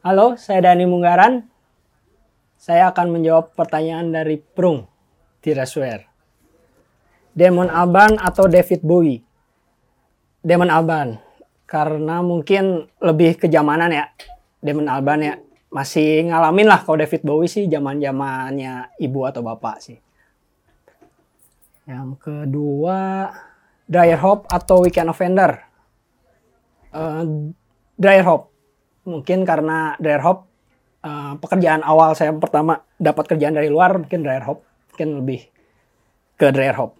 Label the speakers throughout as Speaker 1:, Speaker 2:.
Speaker 1: Halo, saya Dani Munggaran. Saya akan menjawab pertanyaan dari Prung Tiraswear. Damon Albarn atau David Bowie? Damon Albarn. Karena mungkin lebih kejamanan ya. Damon Albarn ya. Masih ngalamin lah kalau David Bowie sih zaman zamannya ibu atau bapak sih. Yang kedua, Dryer Hop atau Weekend Offender? Eh, Dryer Hop. Mungkin karena Dryer Hop eh, pekerjaan awal saya pertama dapat kerjaan dari luar mungkin Dryer Hop. Mungkin lebih ke Dryer Hop.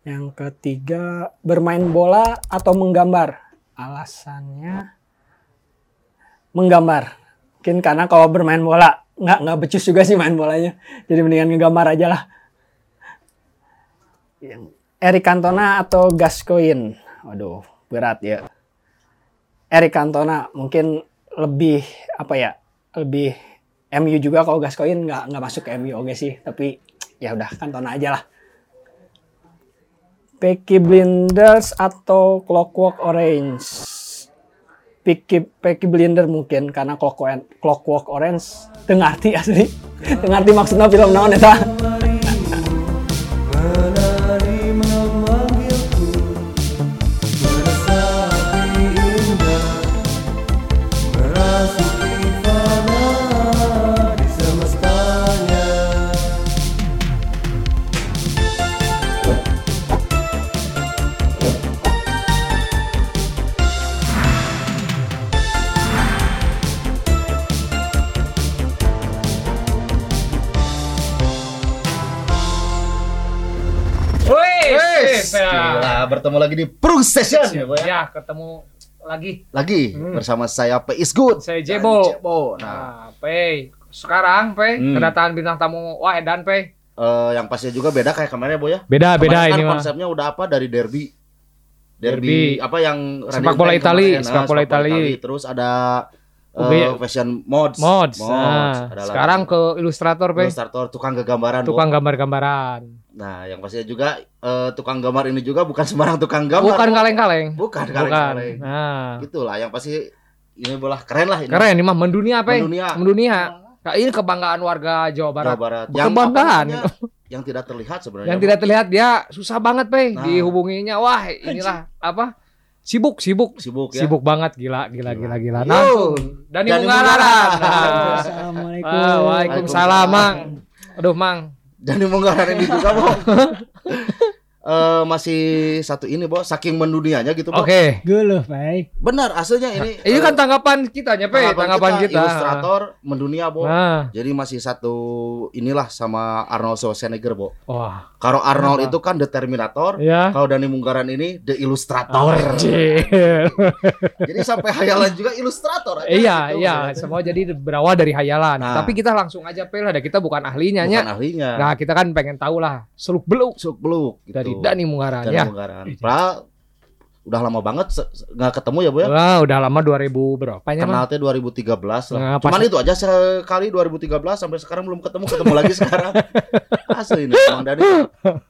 Speaker 1: Yang ketiga, bermain bola atau menggambar? Alasannya menggambar. Mungkin karena kalau bermain bola nggak nggak becus juga sih main bolanya. Jadi mendingan ngegambar aja lah. Yang Eric Cantona atau Gascoigne? Waduh, berat ya. Eric Cantona mungkin lebih apa ya? Lebih MU juga kalau Gascoigne nggak nggak masuk ke MU oke sih, tapi ya udah Cantona aja lah. Peaky Blinders atau Clockwork Orange? Peaky, Peaky Blinder mungkin karena Clockwork, Clockwork Orange tengarti asli. tengarti maksudnya film naon eta.
Speaker 2: Wes,
Speaker 3: sip, ya.
Speaker 2: gila, bertemu lagi di Prung Session ya, Boy.
Speaker 3: Ya, ketemu lagi.
Speaker 2: Lagi bersama saya P is good.
Speaker 3: Saya Jebo.
Speaker 2: Jebo. Nah,
Speaker 3: Nah, Pei. Sekarang, Pei,
Speaker 2: Hmm.
Speaker 3: kedatangan bintang tamu Wah Edan, Pei.
Speaker 2: eh, yang pastinya juga beda kayak kemarin ya, Boy ya.
Speaker 3: Beda,
Speaker 2: Kemarin kan konsepnya udah apa dari derby. Derby,
Speaker 3: Derby.
Speaker 2: apa yang
Speaker 3: Sepak bola Itali,
Speaker 2: kemarin,
Speaker 3: sepak bola Itali.
Speaker 2: Terus ada
Speaker 3: Oke.
Speaker 2: fashion mods.
Speaker 3: Mods.
Speaker 2: Mods.
Speaker 3: Nah, sekarang
Speaker 2: lagi
Speaker 3: ke ilustrator, Pei.
Speaker 2: ilustrator tukang kegambaran. Bo.
Speaker 3: Tukang gambar-gambaran.
Speaker 2: Nah, yang pastinya juga eh, tukang gambar ini juga bukan sembarang tukang gambar.
Speaker 3: Bukan kaleng-kaleng.
Speaker 2: Bukan kaleng-kaleng.
Speaker 3: Nah,
Speaker 2: Gitulah yang pasti ini bola keren lah ini.
Speaker 3: keren ini mah mendunia, Pei.
Speaker 2: Mendunia.
Speaker 3: Mendunia. Nah, ini kebanggaan warga Jawa Barat.
Speaker 2: Jawa Barat. Yang apa
Speaker 3: kebanggaan.
Speaker 2: yang tidak terlihat sebenarnya.
Speaker 3: Yang tidak terlihat dia susah banget, Pei,
Speaker 2: Nah.
Speaker 3: dihubunginya. Wah, inilah apa? Sibuk, sibuk.
Speaker 2: sibuk ya.
Speaker 3: Sibuk banget gila gila gila gila.
Speaker 2: Yo.
Speaker 3: Nah, Dani. Munggaran. Nah.
Speaker 1: Assalamualaikum.
Speaker 3: Ah, Waalaikumsalam, Mang. Aduh, Mang.
Speaker 2: Jadi menggarang ini juga, Eh, masih satu ini, Bo. Saking mendunianya gitu.
Speaker 3: Oke.
Speaker 1: Geuleuh, Pai.
Speaker 2: Benar, aslinya ini.
Speaker 3: Ini
Speaker 2: eh,
Speaker 3: kan tanggapan kita nya, Pe. Tanggapan kita.
Speaker 2: Ilustrator mendunia, Bo.
Speaker 3: Nah.
Speaker 2: Jadi masih satu inilah sama Arnold Schwarzenegger, Bo.
Speaker 3: Wah.
Speaker 2: Kalau Arnold
Speaker 3: Kenapa?
Speaker 2: itu kan The Terminator,
Speaker 3: Ya.
Speaker 2: kalau Dani Munggaran ini The Illustrator. Jadi sampai hayalan juga ilustrator aja.
Speaker 3: Iya,
Speaker 2: gitu,
Speaker 3: iya, semua jadi berawal dari hayalan.
Speaker 2: Nah.
Speaker 3: Tapi kita langsung aja Pe lah, kita bukan ahlinya
Speaker 2: Bukan
Speaker 3: nya.
Speaker 2: ahlinya.
Speaker 3: Nah, kita kan pengen tahu lah seluk beluk
Speaker 2: Suk beluk gitu.
Speaker 3: dari Dani Munggaran
Speaker 2: Dani
Speaker 3: ya.
Speaker 2: Munggaran. Padahal udah lama banget nggak ketemu ya, Bu ya.
Speaker 3: Wah, udah lama 2000 berapa nya, Mang?
Speaker 2: Kenal teh 2013 lah.
Speaker 3: Nah,
Speaker 2: Cuman itu aja sekali 2013 sampai sekarang belum ketemu, ketemu lagi sekarang. Asli ini Bang Dani.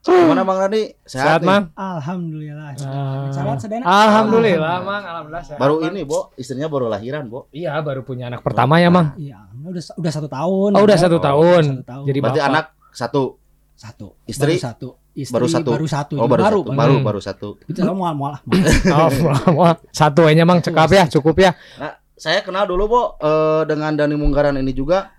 Speaker 2: Gimana Bang Dani?
Speaker 3: Sehat,
Speaker 2: nih?
Speaker 3: Mang?
Speaker 1: Alhamdulillah.
Speaker 3: Ah.
Speaker 1: Salam sedena.
Speaker 3: Alhamdulillah, Mang. Alhamdulillah sehat.
Speaker 2: Baru ini, Bo, istrinya baru lahiran, Bo.
Speaker 3: Iya, baru punya anak pertama ya, Mang.
Speaker 1: Iya, udah udah satu tahun.
Speaker 3: Oh, udah
Speaker 1: Ya.
Speaker 3: satu
Speaker 2: Oh,
Speaker 3: tahun.
Speaker 1: satu tahun.
Speaker 3: Jadi
Speaker 2: Berarti
Speaker 3: bapak.
Speaker 2: anak satu.
Speaker 1: satu.
Speaker 2: Istri?
Speaker 1: baru satu. Istri
Speaker 2: Baru satu.
Speaker 1: Baru satu.
Speaker 2: Oh, baru,
Speaker 1: baru
Speaker 2: satu. Baru,
Speaker 3: Hmm.
Speaker 2: baru satu.
Speaker 1: Itu sama mual mual.
Speaker 3: Oh, satu aja Mang cekap ya, cukup ya.
Speaker 2: Nah, saya kenal dulu, Bo, eh, dengan Dani Munggaran ini juga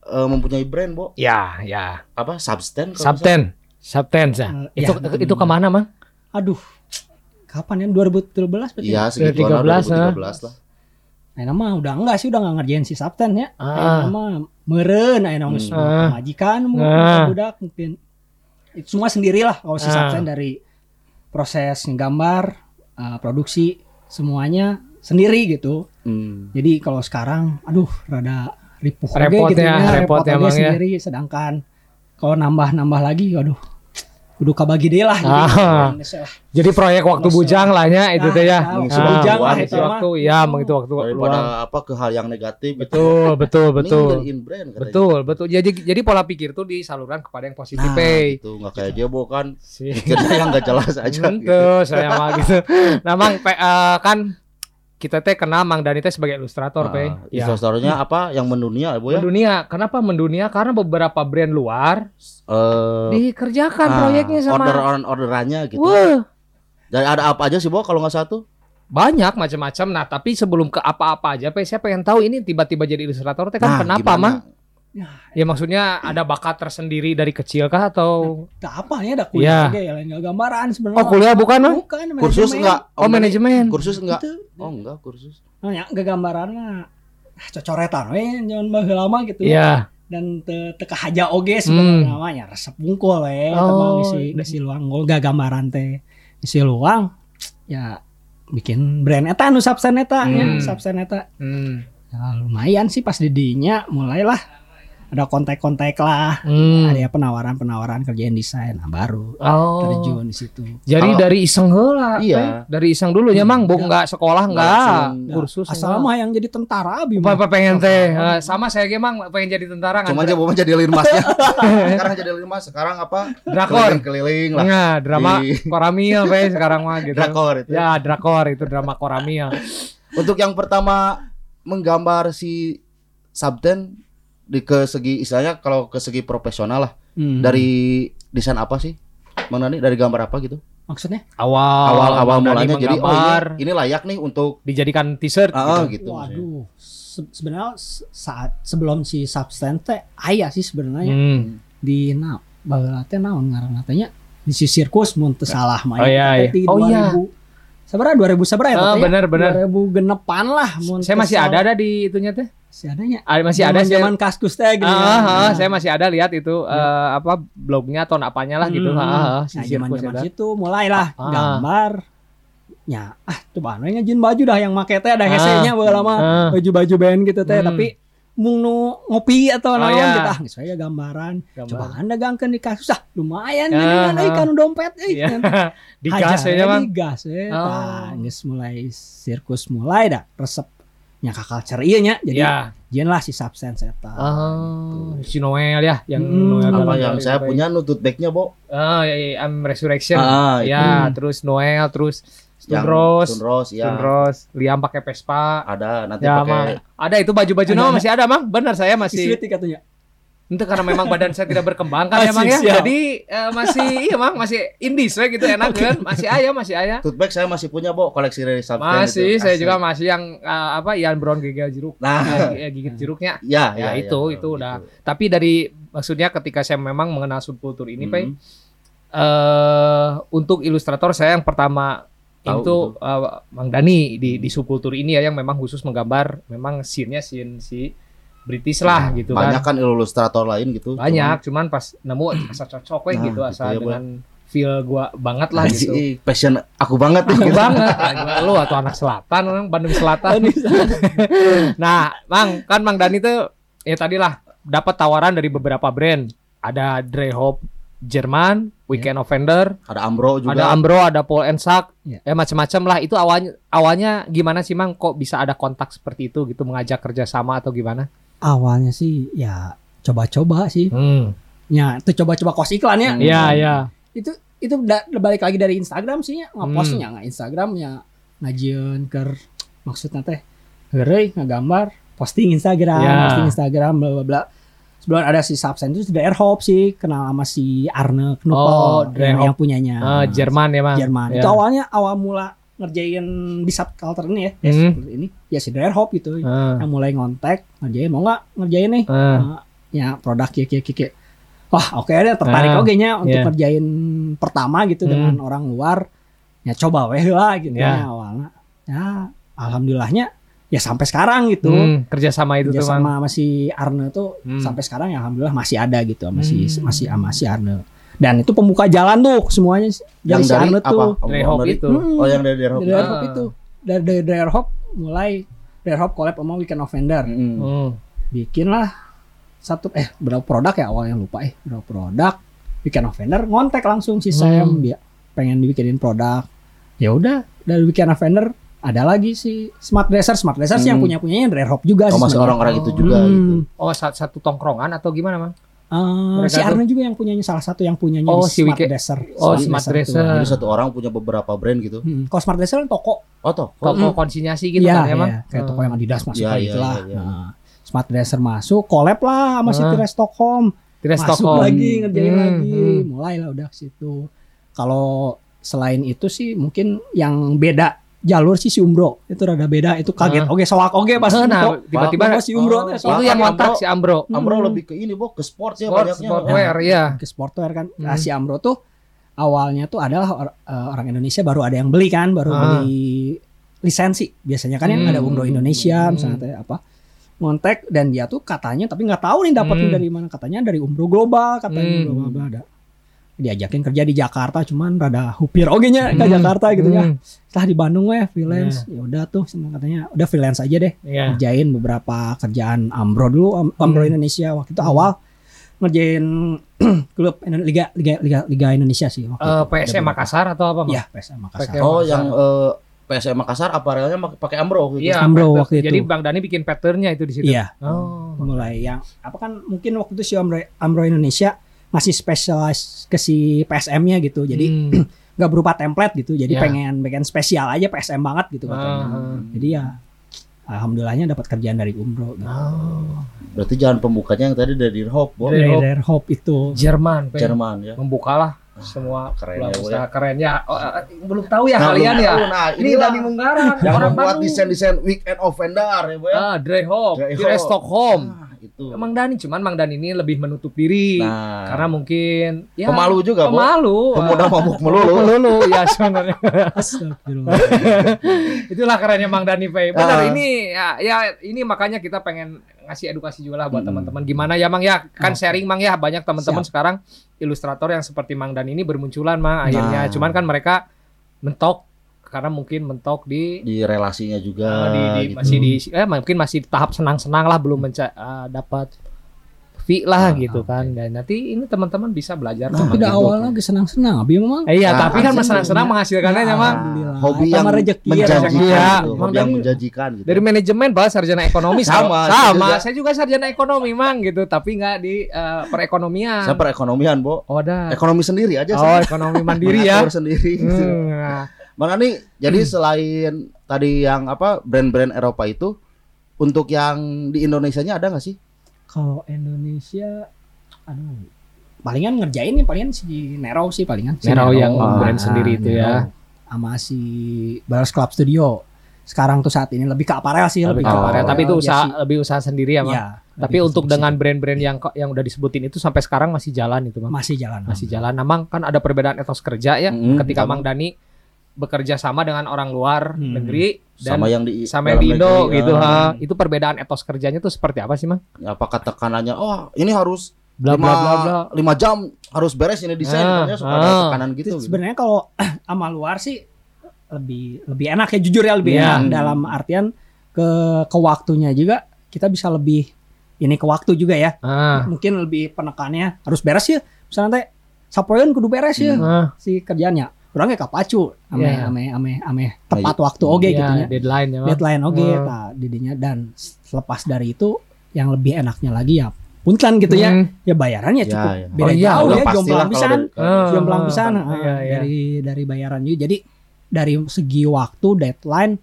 Speaker 2: eh, mempunyai brand, Bo.
Speaker 3: Ya, ya.
Speaker 2: Apa? Substan
Speaker 3: Subten. Subten ya. Itu
Speaker 1: ya,
Speaker 3: itu ke mana, Mang?
Speaker 1: Aduh. Kapan ya? 2013 berarti.
Speaker 2: Iya, segitu
Speaker 3: 13,
Speaker 2: 2013 lah.
Speaker 1: Nah, nama udah enggak sih udah enggak ngerjain si Sabten ya.
Speaker 3: Ah.
Speaker 1: Nama meureun aya nama
Speaker 2: Hmm.
Speaker 3: Ah.
Speaker 1: majikan mungkin
Speaker 3: Ah.
Speaker 1: budak mungkin. Itu semua sendirilah kalau si
Speaker 3: Ah.
Speaker 1: Dari proses nggambar, eh, produksi semuanya sendiri gitu.
Speaker 2: Hmm.
Speaker 1: Jadi kalau sekarang aduh rada ripuh
Speaker 3: Repot
Speaker 1: gitu
Speaker 3: ya, repot
Speaker 1: repot
Speaker 3: ya, ya.
Speaker 1: sendiri sedangkan kalau nambah-nambah lagi aduh kudu kabagi deh lah jadi
Speaker 3: Ah. Jadi proyek waktu
Speaker 1: Masa-
Speaker 3: bujang lah nya itu teh ya.
Speaker 1: Nah,
Speaker 3: Ah,
Speaker 1: bujang lah itu
Speaker 3: waktu, iya, mengisi waktu
Speaker 2: Daripada apa ke hal yang negatif gitu.
Speaker 3: Betul, betul, betul.
Speaker 2: brand.
Speaker 3: Betul, betul. Jadi jadi pola pikir tuh disalurkan kepada yang positif,
Speaker 2: Nah,
Speaker 3: Pei.
Speaker 2: gitu nggak kayak Jebo kan.
Speaker 3: Si-
Speaker 2: Pikirnya yang nggak jelas aja. gitu.
Speaker 3: Saya mah gitu. Nah, Mang, Pe- eh, kan kita teh kenal Mang Dani teh sebagai ilustrator, Pe.
Speaker 2: Ah,
Speaker 3: Ya.
Speaker 2: Ilustratornya apa yang mendunia Bu ya?
Speaker 3: Mendunia. Kenapa mendunia? Karena beberapa brand luar
Speaker 2: Eh,
Speaker 3: dikerjakan
Speaker 2: ah,
Speaker 3: proyeknya sama
Speaker 2: order orderannya gitu.
Speaker 3: Wah,
Speaker 2: Dan ada apa aja sih Bu kalau nggak satu?
Speaker 3: banyak macam-macam. Nah, tapi sebelum ke apa-apa aja, Pe, saya pengen tahu ini tiba-tiba jadi ilustrator teh kan
Speaker 2: Nah,
Speaker 3: kenapa,
Speaker 2: gimana?
Speaker 3: Mang? Ya maksudnya ada bakat tersendiri dari kecil kah atau
Speaker 1: Tak apa ya ada kuliah juga ya lain nggak gambaran sebenarnya.
Speaker 3: Oh, kuliah bukan, Mang?
Speaker 1: Bukan
Speaker 2: Kursus enggak?
Speaker 3: Oh, manajemen.
Speaker 2: Kursus enggak? Oh, enggak kursus.
Speaker 1: Oh ya, nggak gambaran mah ah, cocoretan we jangan baheula lama gitu.
Speaker 3: Iya.
Speaker 1: Dan te teka haja oge sebenarnya namanya resep bungkul we
Speaker 3: Oh.
Speaker 1: teman ngisi ngisi luang gol gak gambaran teh. Ngisi luang ya bikin brand eta nu subsen eta ya,
Speaker 3: Hmm.
Speaker 1: subsen eta.
Speaker 3: Hmm.
Speaker 1: Ya, lumayan sih pas didinya mulailah ada kontak-kontak lah.
Speaker 3: Hmm.
Speaker 1: Ada ya penawaran-penawaran kerjaan desain nah, baru
Speaker 3: Oh.
Speaker 1: terjun di situ.
Speaker 3: Jadi
Speaker 2: Kalau-
Speaker 3: dari iseng heula.
Speaker 2: Iya.
Speaker 3: Pe. Dari iseng dulu ya, Mang. Bu enggak sekolah
Speaker 2: Nggak
Speaker 3: enggak.
Speaker 2: langsung.
Speaker 3: Kursus
Speaker 1: Asal mah yang jadi tentara abi
Speaker 3: Apa pengen teh? Eh, sama saya ge Mang pengen jadi tentara
Speaker 2: Cuma aja Bapak jadi linmasnya. sekarang jadi linmas, sekarang apa?
Speaker 3: drakor.
Speaker 2: Keliling-keliling lah.
Speaker 3: Nah, drama
Speaker 2: Di-
Speaker 3: koramil pe sekarang mah gitu.
Speaker 2: Drakor itu.
Speaker 3: Ya, drakor itu drama koramil.
Speaker 2: Untuk yang pertama menggambar si Subten di ke segi istilahnya kalau ke segi profesional lah
Speaker 1: Hmm.
Speaker 2: dari desain apa sih? Mang Dani dari gambar apa gitu?
Speaker 1: maksudnya
Speaker 3: Awal
Speaker 2: Awal-awal
Speaker 3: Mang Dani
Speaker 2: mulanya jadi oh ini, ini layak nih untuk
Speaker 3: dijadikan t-shirt
Speaker 2: ah
Speaker 3: gitu.
Speaker 2: gitu.
Speaker 1: Waduh, se- sebenarnya se- saat sebelum si substance teh aya sih sebenarnya
Speaker 3: Hmm.
Speaker 1: di na baheula teh naon ngaranna teh nya di si sirkus mun teu salah mah
Speaker 3: Oh, iya, iya.
Speaker 1: di
Speaker 3: Oh, iya.
Speaker 1: 2000 Sabaraha 2000 sabaraha ya
Speaker 3: Ah,
Speaker 1: teh ya?
Speaker 3: bener, bener.
Speaker 1: 2006an lah
Speaker 3: Saya masih ada ada di itunya teh.
Speaker 1: Masih adanya.
Speaker 3: Ada masih ada saya.
Speaker 1: zaman kaskus teh gitu.
Speaker 3: Ah,
Speaker 1: ya.
Speaker 3: ah,
Speaker 1: Nah,
Speaker 3: saya masih ada lihat itu eh, apa blognya atau apanya lah gitu.
Speaker 1: Hmm.
Speaker 3: Ah, ah, si
Speaker 1: Nah,
Speaker 3: sirkus
Speaker 1: zaman-zaman
Speaker 3: ada.
Speaker 1: situ mulailah
Speaker 3: Ah.
Speaker 1: gambar. Ya, ah coba anu ngajin baju dah yang make teh ada
Speaker 3: Ah.
Speaker 1: hese-nya mah.
Speaker 3: Ah.
Speaker 1: Baju-baju band gitu teh,
Speaker 3: Hmm.
Speaker 1: tapi mung nu ngopi atau
Speaker 3: Oh,
Speaker 1: naon
Speaker 3: iya.
Speaker 1: gitu ah geus aya gambaran.
Speaker 3: Gambar.
Speaker 1: Coba anda gangkeun di kasus ah lumayan
Speaker 3: Ah,
Speaker 1: geuningan euy
Speaker 3: ah.
Speaker 1: kan dompet euy.
Speaker 3: Iya.
Speaker 1: kan.
Speaker 3: Digas
Speaker 1: Hajar
Speaker 3: ya, Bang.
Speaker 1: Digas we.
Speaker 3: Oh.
Speaker 1: Tah, geus mulai sirkus mulai dah resepnya kakal ieu nya. Jadi
Speaker 3: Ya.
Speaker 1: jieun lah si substance eta.
Speaker 3: Oh, si Noel ya yang
Speaker 1: Hmm.
Speaker 3: Noel
Speaker 2: Apa yang
Speaker 3: itu,
Speaker 2: saya punya nutut backnya, Bo?
Speaker 3: Ah, ya, ya, I'm Resurrection.
Speaker 2: Ah, itu.
Speaker 3: ya,
Speaker 1: Hmm.
Speaker 3: terus Noel, terus Stone
Speaker 2: Yang
Speaker 3: Rose,
Speaker 2: Stone Rose, ya.
Speaker 3: Stone Rose, Liam pakai Vespa.
Speaker 2: Ada nanti
Speaker 3: Ya,
Speaker 2: pakai
Speaker 3: Mang. Ada itu baju-baju nama masih ada, Mang. Benar saya masih.
Speaker 1: Istri katanya.
Speaker 3: Itu karena memang badan saya tidak berkembang kan emang ya.
Speaker 1: siap.
Speaker 3: Jadi eh, masih iya, Mang, masih indies we gitu enak kan. Masih aya, masih aya.
Speaker 2: tote bag saya masih punya, Bo, koleksi dari Subten
Speaker 3: Masih,
Speaker 2: itu.
Speaker 3: saya
Speaker 2: Asli.
Speaker 3: juga masih yang eh, apa Ian Brown gigil jeruk.
Speaker 2: Nah,
Speaker 3: Eh, gigit jeruknya.
Speaker 2: ya,
Speaker 3: Ya,
Speaker 2: ya,
Speaker 3: itu,
Speaker 2: ya,
Speaker 3: itu udah.
Speaker 2: gitu.
Speaker 3: Tapi dari maksudnya ketika saya memang mengenal subkultur ini,
Speaker 2: Hmm.
Speaker 3: eh untuk ilustrator saya yang pertama
Speaker 2: Tahu
Speaker 3: itu eh, Mang Dani di di subkultur ini ya yang memang khusus menggambar memang scene-nya scene si British lah gitu
Speaker 2: Banyak
Speaker 3: kan.
Speaker 2: kan ilustrator lain gitu.
Speaker 3: Banyak, cuman pas nemu asa cocok
Speaker 2: Nah,
Speaker 3: gitu
Speaker 2: gitu
Speaker 3: asa
Speaker 2: ya, Bu.
Speaker 3: dengan feel gua banget lah
Speaker 2: Cuman,
Speaker 3: gitu.
Speaker 2: Passion aku banget.
Speaker 3: Aku
Speaker 2: gitu.
Speaker 3: banget ya, gua- lu atau anak selatan orang Bandung Selatan. nah, Mang, kan Mang Dani tuh ya tadi lah dapat tawaran dari beberapa brand. Ada Dre Hop Jerman, Weekend Offender,
Speaker 2: Ada Ambro juga.
Speaker 3: ada Ambro, ada Paul and Sak,
Speaker 1: Iya.
Speaker 3: ya macam-macam lah. Itu awalnya awalnya gimana sih Mang kok bisa ada kontak seperti itu gitu mengajak kerjasama atau gimana?
Speaker 1: Awalnya sih ya coba-coba sih.
Speaker 3: Hmm.
Speaker 1: Ya, itu coba-coba kos iklan ya.
Speaker 2: Hmm.
Speaker 3: Iya, iya.
Speaker 1: Itu itu da- balik lagi dari Instagram sih ya. Ngapostnya
Speaker 3: Hmm.
Speaker 1: nggak Instagram ya ngajieun ke maksudnya teh heureuy ngagambar posting Instagram,
Speaker 3: Ya.
Speaker 1: posting Instagram bla bla bla. Sebelum ada si Subsen itu sudah Airhop sih kenal sama si Arne Knuppel
Speaker 3: Oh,
Speaker 1: yang, punyanya.
Speaker 3: Ah, Jerman ya, Mang.
Speaker 1: Jerman.
Speaker 3: Ya.
Speaker 1: Itu awalnya awal mula ngerjain di subculture ini ya, ya
Speaker 3: Hmm.
Speaker 1: seperti ini ya si Airhop gitu.
Speaker 3: Ah,
Speaker 1: Yang mulai ngontek ngerjain mau nggak ngerjain nih
Speaker 3: ah.
Speaker 1: Uh, ya produk ya kayak kayak wah oke deh tertarik
Speaker 3: Ah,
Speaker 1: oke nya untuk
Speaker 3: iya.
Speaker 1: ngerjain pertama gitu
Speaker 3: Hmm.
Speaker 1: dengan orang luar ya coba weh lah gitu
Speaker 3: Ya.
Speaker 1: ya awalnya ya alhamdulillahnya ya sampai sekarang gitu
Speaker 3: Hmm, kerjasama itu
Speaker 1: Kerja
Speaker 3: tuh,
Speaker 1: sama masih Arne tuh
Speaker 3: Hmm.
Speaker 1: sampai sekarang ya alhamdulillah masih ada gitu masih
Speaker 3: Hmm.
Speaker 1: masih sama si Arne dan itu pembuka jalan tuh semuanya dari
Speaker 2: yang
Speaker 1: si
Speaker 2: dari
Speaker 1: Arne
Speaker 2: apa?
Speaker 1: tuh
Speaker 2: Oh,
Speaker 3: Hop
Speaker 2: dari-
Speaker 3: itu.
Speaker 1: Hmm.
Speaker 2: Oh, yang dari Dre Hop.
Speaker 1: dari
Speaker 3: Ah.
Speaker 1: itu dari dari dari mulai dari Airhop collab sama Weekend Offender.
Speaker 3: Hmm.
Speaker 1: bikin lah satu eh berapa produk ya awalnya lupa eh berapa produk weekend offender ngontek langsung si Sam
Speaker 3: Hmm.
Speaker 1: dia pengen dibikinin produk ya udah dari weekend offender ada lagi si smart dresser smart dresser sih yang
Speaker 2: Hmm.
Speaker 1: punya punyanya Rare Hop juga
Speaker 2: Oh,
Speaker 1: sih
Speaker 2: masih orang-orang itu juga
Speaker 1: Hmm.
Speaker 2: gitu.
Speaker 3: Oh, satu, satu tongkrongan atau gimana, Mang?
Speaker 1: Eh,
Speaker 3: Mereka
Speaker 1: si Arno juga yang punyanya salah satu yang punyanya
Speaker 3: Oh,
Speaker 1: di
Speaker 3: si
Speaker 1: Smart
Speaker 3: Wike-
Speaker 1: Dresser.
Speaker 3: Oh, Smart
Speaker 1: tuh.
Speaker 3: Dresser.
Speaker 2: Jadi satu orang punya beberapa brand gitu.
Speaker 1: Hmm, Kalau Smart Dresser kan toko.
Speaker 2: Oh toh.
Speaker 3: Toko konsinyasi gitu
Speaker 1: Iya,
Speaker 3: kan emang.
Speaker 1: iya. kayak toko yang Adidas masuk
Speaker 2: Iya,
Speaker 1: kayak
Speaker 2: iya,
Speaker 1: gitulah.
Speaker 2: iya, iya.
Speaker 1: Nah, Smart Dresser masuk, collab lah sama si
Speaker 3: Ah.
Speaker 1: Tires Stockholm.
Speaker 3: Tidak
Speaker 1: masuk
Speaker 3: Stockholm.
Speaker 1: lagi ngerjain
Speaker 3: Hmm,
Speaker 1: lagi
Speaker 3: hmm.
Speaker 1: mulailah udah situ kalau selain itu sih mungkin yang beda jalur sih si Umbro itu rada beda itu kaget
Speaker 3: Ah.
Speaker 1: oke soak oke pas
Speaker 3: Nah,
Speaker 1: Umbro.
Speaker 3: tiba-tiba
Speaker 1: Bahwa si Umbro teh
Speaker 3: itu yang ngontrak si Ambro.
Speaker 2: Ambro
Speaker 1: Hmm.
Speaker 2: lebih ke ini, Bo, ke sport ya
Speaker 3: Sport,
Speaker 2: banyaknya.
Speaker 3: sportwear, ya.
Speaker 1: ke sportwear kan
Speaker 3: Hmm.
Speaker 1: Nah, si Ambro tuh awalnya tuh adalah or- eh, orang Indonesia baru ada yang beli kan baru
Speaker 3: Ah.
Speaker 1: beli lisensi biasanya kan yang
Speaker 3: Hmm.
Speaker 1: ada Umbro Indonesia
Speaker 3: Hmm.
Speaker 1: misalnya apa ngontek dan dia tuh katanya tapi nggak tahu nih dapatnya
Speaker 3: Hmm.
Speaker 1: dari mana katanya dari Umbro Global katanya
Speaker 3: Hmm.
Speaker 1: Umbro Global ada diajakin kerja di Jakarta cuman rada hupir oke nya ke
Speaker 3: Hmm.
Speaker 1: Jakarta gitu ya
Speaker 3: Hmm.
Speaker 1: setelah di Bandung weh freelance ya udah tuh katanya udah freelance aja deh
Speaker 3: Iya.
Speaker 1: ngerjain beberapa kerjaan Ambro dulu Am- Ambro
Speaker 3: Hmm.
Speaker 1: Indonesia waktu itu awal ngerjain klub Liga Liga Liga Liga Indonesia sih waktu
Speaker 3: Eh,
Speaker 1: itu.
Speaker 3: PSM. Makassar atau apa, Bang?
Speaker 1: Iya, PSM Makassar.
Speaker 2: Oh,
Speaker 3: Makassar.
Speaker 2: yang eh, PSM Makassar aparelnya pakai Ambro gitu.
Speaker 3: Iya,
Speaker 1: Ambro waktu itu.
Speaker 3: Jadi Bang Dani bikin patternnya itu di situ.
Speaker 1: Iya,
Speaker 3: Oh.
Speaker 1: mulai yang apa kan mungkin waktu itu si Ambro, Ambro Indonesia masih spesialis ke si PSM-nya gitu. Jadi
Speaker 3: Hmm.
Speaker 1: nggak berupa template gitu. Jadi
Speaker 3: Ya.
Speaker 1: pengen pengen spesial aja PSM banget gitu katanya.
Speaker 3: Ah.
Speaker 1: Jadi ya alhamdulillahnya dapat kerjaan dari Umbro gitu.
Speaker 3: Oh.
Speaker 2: Berarti jalan pembukanya yang tadi dari Hope, Bo.
Speaker 3: Dari- Hope
Speaker 1: itu.
Speaker 3: Jerman.
Speaker 2: Jerman ya.
Speaker 3: membukalah semua
Speaker 2: Keren ya, Bu,
Speaker 3: usaha keren ya. Oh, eh, belum tahu ya
Speaker 2: Nah,
Speaker 3: kalian ya.
Speaker 2: tahu. Nah,
Speaker 3: Ini
Speaker 2: inilah
Speaker 3: Dani Munggaran,
Speaker 2: yang
Speaker 3: orang
Speaker 2: membuat
Speaker 3: Bandung.
Speaker 2: desain-desain weekend of vendor ya, Bo ya.
Speaker 3: Ah, Dre Hope,
Speaker 2: Dre
Speaker 3: Dre
Speaker 2: Hope.
Speaker 3: Stockholm.
Speaker 2: Nah, itu.
Speaker 3: Emang Dani, cuman Mang Dani ini lebih menutup diri.
Speaker 2: Nah,
Speaker 3: Karena mungkin ya
Speaker 2: pemalu juga, Bo.
Speaker 3: pemalu.
Speaker 2: Pemuda mabuk melulu.
Speaker 3: melulu ya sebenarnya.
Speaker 1: Astagfirullah.
Speaker 3: Itulah kerennya Mang Dani Pay. Benar
Speaker 2: Ah.
Speaker 3: ini ya, ya ini makanya kita pengen ngasih edukasi juga lah buat
Speaker 2: Hmm.
Speaker 3: teman-teman gimana ya Mang ya kan sharing Mang ya banyak teman-teman sekarang ilustrator yang seperti Mang Dan ini bermunculan Mang akhirnya
Speaker 2: Nah.
Speaker 3: cuman kan mereka mentok karena mungkin mentok di
Speaker 2: Di relasinya juga
Speaker 3: uh, di, di-
Speaker 2: gitu.
Speaker 3: masih di eh mungkin masih di tahap senang-senang lah belum menca uh, dapat fee lah
Speaker 2: Ah,
Speaker 3: gitu kan dan nanti ini teman-teman bisa belajar
Speaker 2: Nah,
Speaker 3: gitu.
Speaker 1: awal lagi senang-senang, abi memang.
Speaker 3: Eh, iya
Speaker 2: Nah,
Speaker 3: tapi kan senang-senang menghasilkannya ya Mang
Speaker 1: Alhamdulillah.
Speaker 2: hobi yang
Speaker 1: rezeki ya,
Speaker 2: menjanjikan gitu.
Speaker 3: Mang
Speaker 2: Hobi yang menjanjikan gitu.
Speaker 3: dari manajemen bahas sarjana ekonomi
Speaker 2: Sama,
Speaker 3: sama
Speaker 2: saya
Speaker 3: sama
Speaker 2: juga.
Speaker 3: saya juga sarjana ekonomi mang gitu tapi nggak di eh, perekonomian
Speaker 2: saya perekonomian, Bo.
Speaker 3: oh ada
Speaker 2: Ekonomi sendiri aja
Speaker 3: oh
Speaker 2: saya.
Speaker 3: ekonomi mandiri ya
Speaker 2: sendiri gitu.
Speaker 3: Hmm, nah,
Speaker 2: Bang Ani, jadi selain tadi yang apa brand-brand Eropa itu untuk yang di Indonesianya ada nggak sih?
Speaker 1: Kalau Indonesia, aduh, palingan ngerjain nih palingan si Nero sih palingan. Si
Speaker 3: Nero yang
Speaker 2: Ah,
Speaker 3: brand sendiri itu ya
Speaker 1: Nero. Sama si Baras Club Studio. Sekarang tuh saat ini lebih ke aparel sih,
Speaker 3: lebih
Speaker 1: lebih,
Speaker 3: ke
Speaker 2: Oh.
Speaker 3: aparel. tapi itu
Speaker 1: jersey.
Speaker 3: usaha lebih usaha sendiri ya
Speaker 1: Iya,
Speaker 3: tapi untuk dengan brand-brand yang kok- yang udah disebutin itu sampai sekarang masih jalan itu mang
Speaker 1: masih jalan.
Speaker 3: masih jalan nah mang kan ada perbedaan etos kerja ya
Speaker 2: Mm,
Speaker 3: ketika
Speaker 2: sama.
Speaker 3: mang Dani bekerja sama dengan orang luar
Speaker 1: Hmm.
Speaker 3: negeri dan
Speaker 2: sama yang di
Speaker 3: sama yang di Indo
Speaker 2: negeri,
Speaker 3: gitu
Speaker 2: ah.
Speaker 3: ha. Itu perbedaan etos kerjanya tuh seperti apa sih, Mang?
Speaker 2: Apakah tekanannya oh ini harus
Speaker 3: Bla
Speaker 2: lima,
Speaker 3: bla bla bla.
Speaker 2: lima jam harus beres ini desain
Speaker 3: Ah,
Speaker 2: pokoknya suka ada
Speaker 3: ah.
Speaker 2: tekanan gitu. gitu.
Speaker 1: Sebenarnya kalau sama luar sih lebih lebih enak ya jujur ya lebih
Speaker 3: Iya.
Speaker 1: enak dalam artian ke ke waktunya juga kita bisa lebih ini ke waktu juga ya.
Speaker 3: Ah.
Speaker 1: Mungkin lebih penekannya harus beres ya. Misalnya teh sapoeun kudu beres ya
Speaker 3: Ah.
Speaker 1: si kerjaannya. Orangnya kapacu ame
Speaker 3: Iya.
Speaker 1: ame ame ame tepat waktu oke
Speaker 3: Iya,
Speaker 1: gitu ya.
Speaker 3: deadline ya.
Speaker 1: Deadline oke
Speaker 3: Hmm.
Speaker 1: nah, didinya dan selepas dari itu yang lebih enaknya lagi ya punten gitu ya.
Speaker 3: Hmm.
Speaker 1: Ya bayarannya
Speaker 2: Ya,
Speaker 1: cukup
Speaker 2: ya.
Speaker 1: beda
Speaker 3: Oh iya,
Speaker 1: jauh ya jomplang
Speaker 2: kalau
Speaker 1: pisan.
Speaker 2: dari-
Speaker 1: jomplang pisan
Speaker 3: Iya, iya.
Speaker 1: dari dari bayaran juga. Jadi dari segi waktu deadline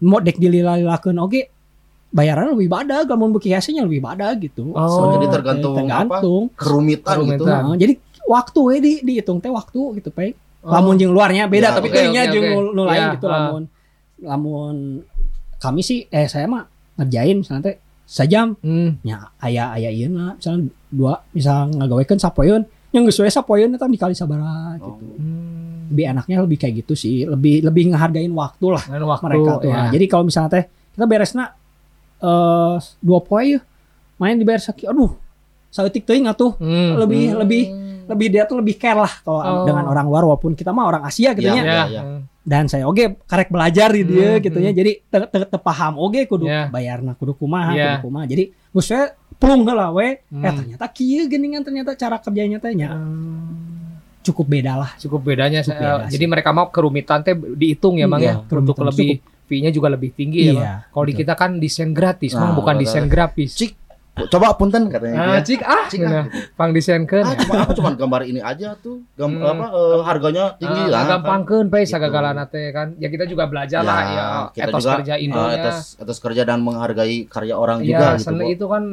Speaker 1: mau dek dililalakeun oke bayaran lebih badag lamun beuki hasilnya lebih badag gitu.
Speaker 3: Oh,
Speaker 2: So, jadi tergantung,
Speaker 1: tergantung.
Speaker 2: kerumitan, gitu.
Speaker 3: Kerumitan.
Speaker 1: Nah, jadi waktu we di dihitung teh waktu gitu pe.
Speaker 3: Oh.
Speaker 1: Lamun jeung luarnya beda
Speaker 2: Ya,
Speaker 1: tapi
Speaker 3: oke,
Speaker 1: kayaknya
Speaker 3: oke,
Speaker 1: jeung
Speaker 3: oke.
Speaker 1: nu- lain
Speaker 3: Ya,
Speaker 1: gitu
Speaker 3: ah.
Speaker 1: lamun lamun kami sih eh saya mah ngerjain misalnya teh sajam
Speaker 3: Hmm.
Speaker 1: nya aya aya ieu lah misalnya dua misal ngagawekeun sapoeun yang geus we sapoeun eta dikali sabaraha gitu.
Speaker 3: Hmm.
Speaker 1: Lebih enaknya lebih kayak gitu sih, lebih lebih ngehargain waktu lah
Speaker 3: waktu
Speaker 1: mereka tuh.
Speaker 3: ya.
Speaker 1: Nah, jadi kalau misalnya teh kita beresna eh dua poe main dibayar sakit aduh saeutik teuing atuh
Speaker 3: Hmm.
Speaker 1: lebih
Speaker 2: Hmm.
Speaker 1: lebih lebih dia tuh lebih care lah kalau
Speaker 3: Oh.
Speaker 1: dengan orang luar walaupun kita mah orang Asia gitu
Speaker 2: Ya,
Speaker 1: nya.
Speaker 3: Ya.
Speaker 2: ya.
Speaker 1: Dan saya oke karek belajar di dia
Speaker 3: Hmm,
Speaker 1: gitu nya. Jadi te, te, te paham oke kudu
Speaker 3: Ya.
Speaker 1: bayarna kudu kumaha
Speaker 3: Ya.
Speaker 1: kudu kumaha. Jadi we plung heula we.
Speaker 3: Hmm.
Speaker 1: Eh ternyata kieu geuningan ternyata cara kerjanya teh nya cukup beda lah.
Speaker 3: Cukup bedanya
Speaker 1: Cukup
Speaker 3: saya-
Speaker 1: beda sih.
Speaker 3: jadi mereka mau kerumitan teh dihitung ya, Mang
Speaker 1: Iya,
Speaker 3: ya. Untuk
Speaker 1: kerumitan
Speaker 3: lebih fee-nya juga lebih tinggi ya, Mang.
Speaker 1: Iya.
Speaker 3: Kalau di kita kan desain gratis,
Speaker 2: Nah,
Speaker 3: Mang, bukan desain grafis.
Speaker 2: Cik, coba punten katanya gitu
Speaker 3: Ah,
Speaker 2: ya.
Speaker 3: cik ah,
Speaker 2: Cik, ah,
Speaker 3: nah,
Speaker 2: gitu.
Speaker 3: pang disenkeun.
Speaker 2: Ah, cuma aku cuma gambar ini aja tuh. Gam,
Speaker 3: Hmm.
Speaker 2: apa eh, harganya tinggi
Speaker 3: Ah,
Speaker 2: lah.
Speaker 3: gampangkeun pe
Speaker 2: Gitu.
Speaker 3: sagagalanna teh kan. Ya kita juga belajar lah ya
Speaker 2: kita
Speaker 3: etos
Speaker 2: juga
Speaker 3: kerja
Speaker 2: eh,
Speaker 3: Indonya.
Speaker 2: etos, etos kerja dan menghargai karya orang
Speaker 3: Iya,
Speaker 2: juga gitu.
Speaker 3: seni
Speaker 2: Bo.
Speaker 3: itu kan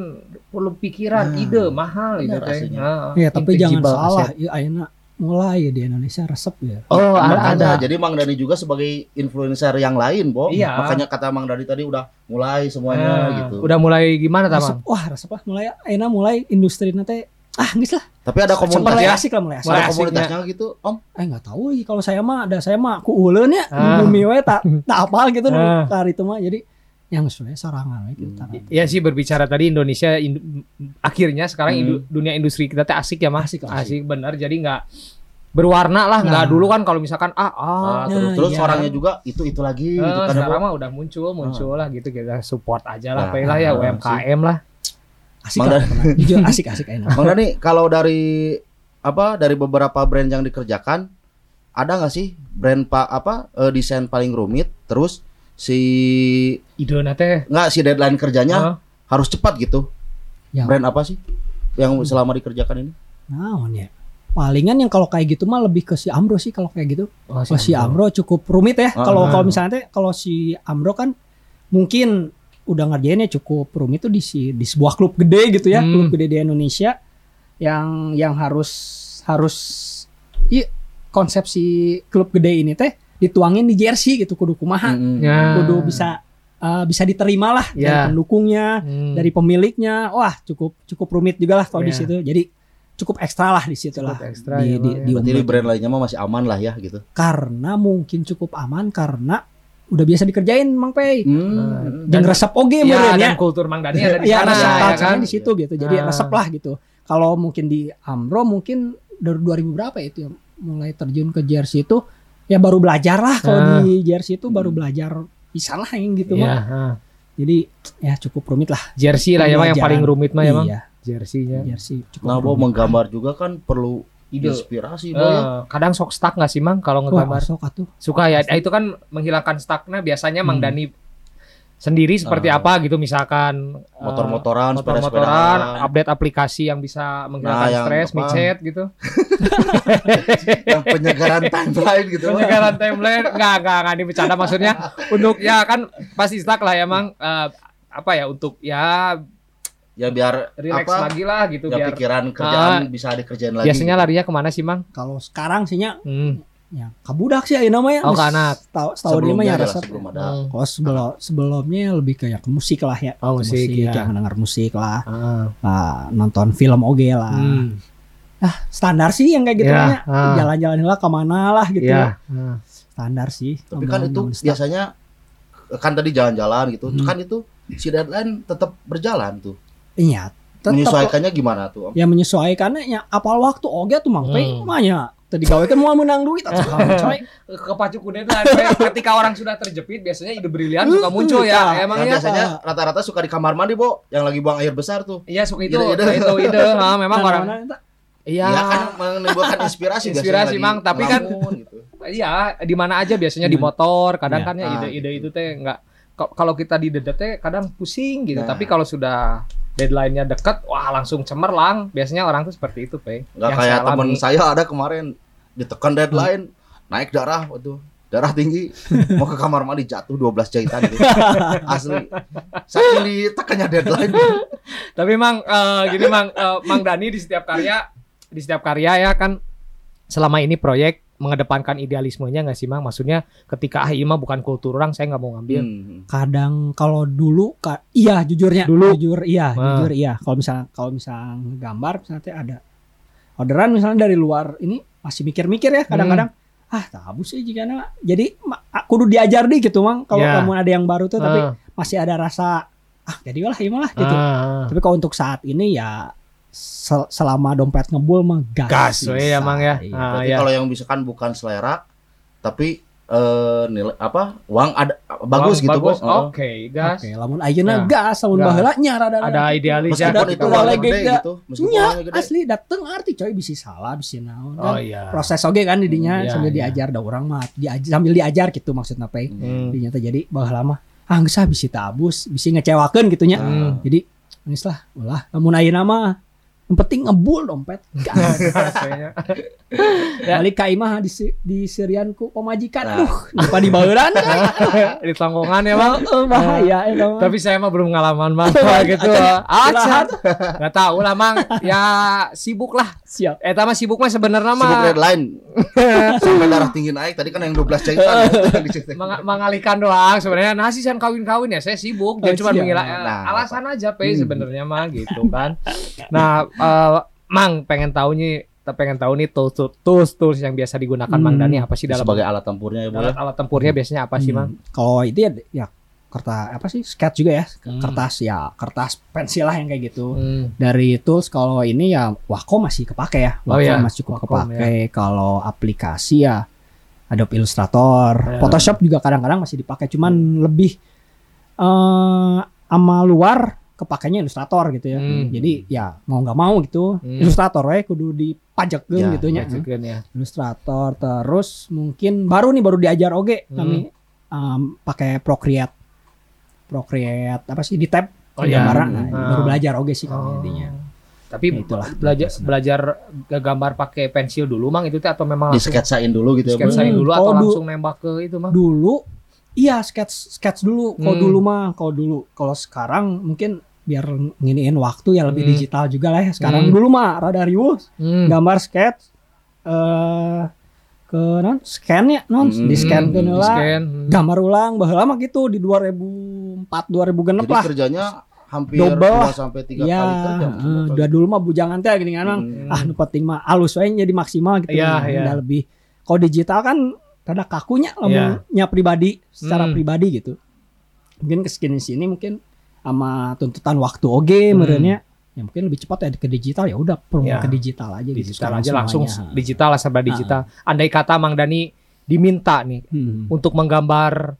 Speaker 3: perlu pikiran,
Speaker 2: Nah,
Speaker 3: ide mahal itu
Speaker 2: benar
Speaker 3: teh. Nah,
Speaker 1: Ya, tapi jangan salah, ya ayeuna mulai ya di Indonesia resep ya.
Speaker 3: Oh, ada,
Speaker 2: makanya.
Speaker 3: ada.
Speaker 2: Jadi Mang Dani juga sebagai influencer yang lain, Bo.
Speaker 3: Iya.
Speaker 2: Makanya kata Mang Dani tadi udah mulai semuanya
Speaker 3: Nah,
Speaker 2: gitu.
Speaker 3: Udah mulai gimana
Speaker 1: Resep,
Speaker 3: tamang?
Speaker 1: wah resep lah mulai ayeuna mulai industri nanti ah geus lah.
Speaker 2: Tapi ada
Speaker 1: Mulai
Speaker 2: komunitas
Speaker 3: ya.
Speaker 1: asik lah mulai asik.
Speaker 3: Mulai
Speaker 2: ada komunitasnya gitu, Om.
Speaker 1: Eh nggak tahu lagi kalau saya mah ada saya mah ku uleun ya
Speaker 3: Ah.
Speaker 1: bumi we tak tak apal gitu
Speaker 3: Ah.
Speaker 1: kali itu mah jadi yang sebenarnya sorangan we gitu.
Speaker 3: Ya sih berbicara tadi Indonesia indu- akhirnya sekarang
Speaker 2: Hmm.
Speaker 3: indu- dunia industri kita teh asik ya mas
Speaker 1: Asik,
Speaker 3: asik,
Speaker 1: asik.
Speaker 3: benar jadi nggak berwarna lah nggak
Speaker 1: Nah.
Speaker 3: dulu kan kalau misalkan ah ah
Speaker 2: Nah, terus
Speaker 1: Nah,
Speaker 2: terus
Speaker 1: iya.
Speaker 2: orangnya juga itu itu lagi
Speaker 3: Eh,
Speaker 2: gitu kan.
Speaker 3: sekarang mah udah muncul muncul lah gitu kita support aja lah
Speaker 2: Nah,
Speaker 3: lah ya
Speaker 2: nah,
Speaker 3: UMKM lah
Speaker 1: Asik
Speaker 2: Mang.
Speaker 1: Jujur asik asik enak.
Speaker 2: Mang Dani, kalau dari apa dari beberapa brand yang dikerjakan ada nggak sih brand pak apa eh, desain paling rumit terus si
Speaker 3: ide nate
Speaker 2: nggak si deadline kerjanya harus cepat gitu
Speaker 1: Ya.
Speaker 2: brand apa sih yang selama dikerjakan ini
Speaker 1: Naon ya? Palingan yang kalau kayak gitu mah lebih ke si Amro sih kalau kayak gitu.
Speaker 3: oh,
Speaker 1: Kalau si Amro cukup rumit ya. Kalau
Speaker 3: ah.
Speaker 1: kalau misalnya teh kalau si Amro kan mungkin udah ngerjainnya cukup rumit tuh di si di sebuah klub gede gitu ya,
Speaker 3: Hmm.
Speaker 1: klub gede di Indonesia yang yang harus harus iya konsep si klub gede ini teh dituangin di jersey gitu kudu kumaha,
Speaker 2: Mm-mm.
Speaker 3: Ya.
Speaker 1: kudu bisa eh, bisa diterima lah dari
Speaker 3: Ya.
Speaker 1: pendukungnya,
Speaker 3: Hmm.
Speaker 1: dari pemiliknya. Wah, cukup cukup rumit juga lah kalau di
Speaker 3: Ya.
Speaker 1: situ. Jadi cukup ekstra lah di situ
Speaker 3: Cukup
Speaker 1: lah.
Speaker 3: ekstra
Speaker 1: di,
Speaker 3: ya,
Speaker 1: di,
Speaker 3: ya.
Speaker 1: di
Speaker 2: di brand lainnya mah masih aman lah ya gitu.
Speaker 1: karena mungkin cukup aman karena udah biasa dikerjain Mang Pei.
Speaker 2: Hmm.
Speaker 1: Dan resep oge
Speaker 3: ya, dan
Speaker 1: ya.
Speaker 3: kultur Mang Dani ada di
Speaker 1: Ya,
Speaker 3: sana
Speaker 1: resep
Speaker 3: ya kan
Speaker 1: di situ gitu. Jadi
Speaker 3: Ah.
Speaker 1: resep lah gitu. Kalau mungkin di Amro mungkin dari 2000 berapa ya itu ya mulai terjun ke jersey itu ya baru belajar lah kalau
Speaker 3: Ah.
Speaker 1: di jersey itu baru belajar bisa lah yang gitu
Speaker 3: Iya,
Speaker 1: mah.
Speaker 3: ah.
Speaker 1: Jadi ya cukup rumit lah.
Speaker 3: jersey lah ya yang paling rumit mah ya Bang
Speaker 1: Iya,
Speaker 3: jersey-nya
Speaker 1: jersey cukup
Speaker 2: Nah,
Speaker 1: rumit.
Speaker 2: menggambar juga kan perlu
Speaker 3: Ide.
Speaker 2: inspirasi, Bo ya.
Speaker 3: Eh, kadang sok stuck nggak sih Mang kalau
Speaker 1: Wah,
Speaker 3: ngegambar
Speaker 1: sok atuh.
Speaker 3: suka ya itu kan menghilangkan stucknya biasanya Mang
Speaker 1: Hmm.
Speaker 3: Dani sendiri seperti
Speaker 2: Ah.
Speaker 3: apa gitu misalkan eh,
Speaker 2: Motor-motoran,
Speaker 3: motor-motoran
Speaker 2: sepeda-sepedaan.
Speaker 3: update aplikasi yang bisa menghilangkan
Speaker 2: Nah,
Speaker 3: stres micet gitu
Speaker 2: yang penyegaran timeline gitu.
Speaker 3: Penyegaran timeline nggak nggak nggak bercanda maksudnya untuk ya kan pasti stuck lah ya Mang Eh, apa ya untuk ya
Speaker 2: Ya biar
Speaker 3: relax
Speaker 2: apa?
Speaker 3: lagi lah gitu
Speaker 2: Ya
Speaker 3: biar
Speaker 2: pikiran kerjaan bisa dikerjain lagi.
Speaker 3: biasanya larinya ke mana sih Mang
Speaker 1: Kalau sekarang sih nya
Speaker 3: hmm.
Speaker 1: Ya kabudak sih ayeuna mah ya.
Speaker 3: Oh,
Speaker 1: Geus
Speaker 3: ke anak.
Speaker 1: Tahu tahu dia mah ya resep.
Speaker 2: sebelum ada.
Speaker 3: Hmm.
Speaker 1: Kalau sebelum sebelumnya lebih kayak ke musik lah ya.
Speaker 3: Oh,
Speaker 1: Ke
Speaker 3: musik, ya.
Speaker 1: yang denger musik lah,
Speaker 3: Ah.
Speaker 1: Ah, nonton film oge lah.
Speaker 3: Hmm.
Speaker 1: Standar sih yang kayak gitu
Speaker 3: Ya,
Speaker 1: nya.
Speaker 3: ah.
Speaker 1: Jalan-jalan lah ke mana lah gitu.
Speaker 3: Iya. Ah.
Speaker 1: Standar sih.
Speaker 2: Tapi kan
Speaker 1: Ngomong-
Speaker 2: itu biasanya kan tadi jalan-jalan gitu.
Speaker 1: Hmm.
Speaker 2: Kan itu si deadline tetap berjalan tuh.
Speaker 1: Iya. Tetap
Speaker 2: Menyesuaikannya gimana tuh?
Speaker 1: Ya menyesuaikannya ya apal waktu oge tuh mang
Speaker 3: Hmm.
Speaker 1: mah nya tadi gawe kan mau menang duit atau coy.
Speaker 3: kepacu ku deadline we. ketika orang sudah terjepit biasanya ide brilian suka muncul ya
Speaker 1: Nah,
Speaker 3: emang
Speaker 2: Nah,
Speaker 3: ya
Speaker 2: biasanya rata-rata suka di kamar mandi, Bo, yang lagi buang air besar tuh.
Speaker 3: iya suka itu
Speaker 2: Ide-ide.
Speaker 3: itu ide ha, memang
Speaker 1: Nah,
Speaker 3: orang iya
Speaker 2: Iya kan menimbulkan inspirasi
Speaker 3: Inspirasi, Mang, tapi kan-
Speaker 2: gitu.
Speaker 3: iya di mana aja biasanya di
Speaker 1: Hmm.
Speaker 3: motor kadang
Speaker 1: Iya.
Speaker 3: kan ya
Speaker 2: Ah,
Speaker 3: ide-ide
Speaker 2: gitu.
Speaker 3: itu teh enggak kalau kita di dedet teh kadang pusing gitu
Speaker 2: Nah.
Speaker 3: tapi kalau sudah deadline-nya dekat wah langsung cemerlang biasanya orang tuh seperti itu pe
Speaker 2: Enggak
Speaker 3: Yang
Speaker 2: kayak
Speaker 3: alami.
Speaker 2: saya ada kemarin ditekan deadline, naik darah waduh. Darah tinggi, mau ke kamar mandi jatuh 12 jahitan gitu. Asli. Saking ditekannya deadline.
Speaker 3: Tapi mang eh, gini mang eh, Mang Dani di setiap karya di setiap karya ya kan selama ini proyek mengedepankan idealismenya nggak sih mang? Maksudnya ketika ah mah bukan kultur orang saya nggak mau ngambil.
Speaker 2: Hmm.
Speaker 1: kadang kalau dulu ka, iya jujurnya
Speaker 3: Dulu.
Speaker 1: jujur iya
Speaker 3: Ah.
Speaker 1: jujur iya kalau misalnya kalau misalnya gambar misalnya ada orderan misalnya dari luar ini masih mikir-mikir ya kadang-kadang
Speaker 3: Hmm.
Speaker 1: ah tabu sih jika jadi ma- ah, kudu diajar deh gitu mang kalau
Speaker 3: Ya.
Speaker 1: kamu ada yang baru tuh tapi
Speaker 3: Ah,
Speaker 1: masih ada rasa ah jadi lah iya lah gitu
Speaker 3: ah.
Speaker 1: tapi kalau untuk saat ini ya sel- selama dompet ngebul mah gas
Speaker 3: Gas,
Speaker 1: bisa.
Speaker 3: ya, Mang, ya.
Speaker 1: Iya.
Speaker 2: Berarti
Speaker 3: ya.
Speaker 2: kalau yang misalkan bukan selera tapi eh nilai apa? Uang ada bagus gitu,
Speaker 3: bagus.
Speaker 2: Bo.
Speaker 3: Oke, gas.
Speaker 1: Oke, lamun ayeuna
Speaker 3: Ya.
Speaker 1: gas, lamun baheula nya rada
Speaker 3: Ada idealis ya.
Speaker 2: Itu
Speaker 1: lagi
Speaker 2: gede gitu, meskipun
Speaker 1: Nya asli dateng arti coy bisa salah bisa naon
Speaker 3: Oh
Speaker 1: kan.
Speaker 3: iya.
Speaker 1: Proses oge kan didinya
Speaker 3: Hmm, iya,
Speaker 1: sambil
Speaker 3: iya.
Speaker 1: diajar da orang mah diajar, sambil diajar gitu maksudnya pe.
Speaker 3: Hmm.
Speaker 1: Dinya teh jadi baheula mah ah geus ah bisi tabus, bisi ngecewakeun gitu nya.
Speaker 3: Hmm.
Speaker 1: Jadi Geus lah, ulah. Lamun ayeuna mah yang penting ngebul dompet.
Speaker 3: Ya.
Speaker 1: Balik ka imah di di Syrianku pemajikan.
Speaker 2: Nah.
Speaker 1: Aduh, lupa di bauran kan.
Speaker 3: di tongkongan ya bang
Speaker 1: Heeh, bahaya mah.
Speaker 3: tapi saya mah belum ngalaman bang gitu acan nggak tahu lah mang ya sibuk lah
Speaker 1: siap.
Speaker 3: eh mah sibuk mah sebenarnya
Speaker 2: Sibuk
Speaker 3: mah
Speaker 2: deadline. Sampai darah tinggi naik. Tadi kan yang 12 jahitan. yang dicek.
Speaker 3: Meng- mengalihkan doang sebenarnya nah sih kan kawin-kawin ya saya sibuk dia
Speaker 1: Oh,
Speaker 3: cuma mengira
Speaker 2: Nah.
Speaker 3: alasan aja pe sebenarnya mah gitu kan nah eh, mang pengen tahu nih pengen tahu nih tools tools tools yang biasa digunakan mang
Speaker 1: Hmm.
Speaker 3: Dani apa sih dalam
Speaker 2: Sebagai alat tempurnya ya,
Speaker 3: alat,
Speaker 2: ya.
Speaker 3: alat tempurnya biasanya apa sih
Speaker 1: Hmm.
Speaker 3: mang
Speaker 1: Kalau itu ya ya kertas apa sih sketch juga ya
Speaker 3: Hmm.
Speaker 1: kertas ya kertas pensil lah yang kayak gitu
Speaker 3: Hmm.
Speaker 1: dari tools kalau ini ya Wacom masih kepake ya
Speaker 3: Oh,
Speaker 1: Wacom
Speaker 3: iya.
Speaker 1: masih cukup
Speaker 3: Wacom,
Speaker 1: kepake kalau aplikasi ya Adobe Illustrator
Speaker 3: Ya.
Speaker 1: Photoshop juga kadang-kadang masih dipakai cuman lebih eh ama luar kepakainya Illustrator gitu ya
Speaker 3: Hmm.
Speaker 1: jadi ya mau nggak mau gitu
Speaker 3: Hmm.
Speaker 1: Illustrator we kudu dipajekeun
Speaker 2: Ya,
Speaker 1: gitu nya
Speaker 3: Maksudnya ya.
Speaker 1: Illustrator terus mungkin baru nih baru diajar oge
Speaker 3: Hmm.
Speaker 1: kami um, pakai Procreate Procreate apa sih di tab
Speaker 3: Oh, iya.
Speaker 1: gambaran nah,
Speaker 3: Hmm.
Speaker 1: baru belajar oge sih kalau
Speaker 3: Oh.
Speaker 1: intinya
Speaker 3: Tapi
Speaker 1: Ya, itulah.
Speaker 3: belajar belajar gambar pakai pensil dulu mang itu teh atau memang
Speaker 2: Di
Speaker 3: langsung
Speaker 2: sketsain dulu gitu ya,
Speaker 3: sketsain
Speaker 1: Hmm,
Speaker 3: dulu atau
Speaker 1: kalau du-
Speaker 3: langsung nembak ke itu mang?
Speaker 1: dulu iya sketch sketch dulu kalau
Speaker 3: Hmm.
Speaker 1: dulu mah kalau dulu kalau sekarang mungkin biar nginiin waktu ya lebih
Speaker 3: Hmm.
Speaker 1: digital juga lah ya sekarang
Speaker 3: Hmm.
Speaker 1: dulu mah rada riuh
Speaker 3: Hmm.
Speaker 1: gambar sketch eh ke non scan ya non
Speaker 2: Hmm.
Speaker 1: di scan ke
Speaker 3: Hmm, di-scan. Hmm.
Speaker 1: gambar ulang baheula mah gitu di 2004 2006
Speaker 2: Jadi
Speaker 1: lah
Speaker 2: kerjanya hampir
Speaker 1: Double
Speaker 2: 2
Speaker 1: lah.
Speaker 2: sampai 3
Speaker 1: Iya,
Speaker 2: kali kerja.
Speaker 1: eh, udah dulu mah bujangan teh gini kan.
Speaker 2: Hmm.
Speaker 1: ah nu penting mah alus wae jadi maksimal gitu
Speaker 3: Iya,
Speaker 1: Nah,
Speaker 3: iya.
Speaker 1: udah lebih kalau digital kan rada kakunya lamun nya pribadi secara
Speaker 3: Hmm.
Speaker 1: pribadi gitu mungkin ke sini sini mungkin sama tuntutan waktu oge
Speaker 3: Hmm.
Speaker 1: merenya ya mungkin lebih cepat ya ke digital ya udah perlu
Speaker 3: Ya.
Speaker 1: ke digital aja gitu
Speaker 3: digital
Speaker 1: sekarang
Speaker 3: aja langsung
Speaker 1: semuanya.
Speaker 3: digital lah serba digital. Andai kata Mang Dani diminta nih
Speaker 1: Hmm.
Speaker 3: untuk menggambar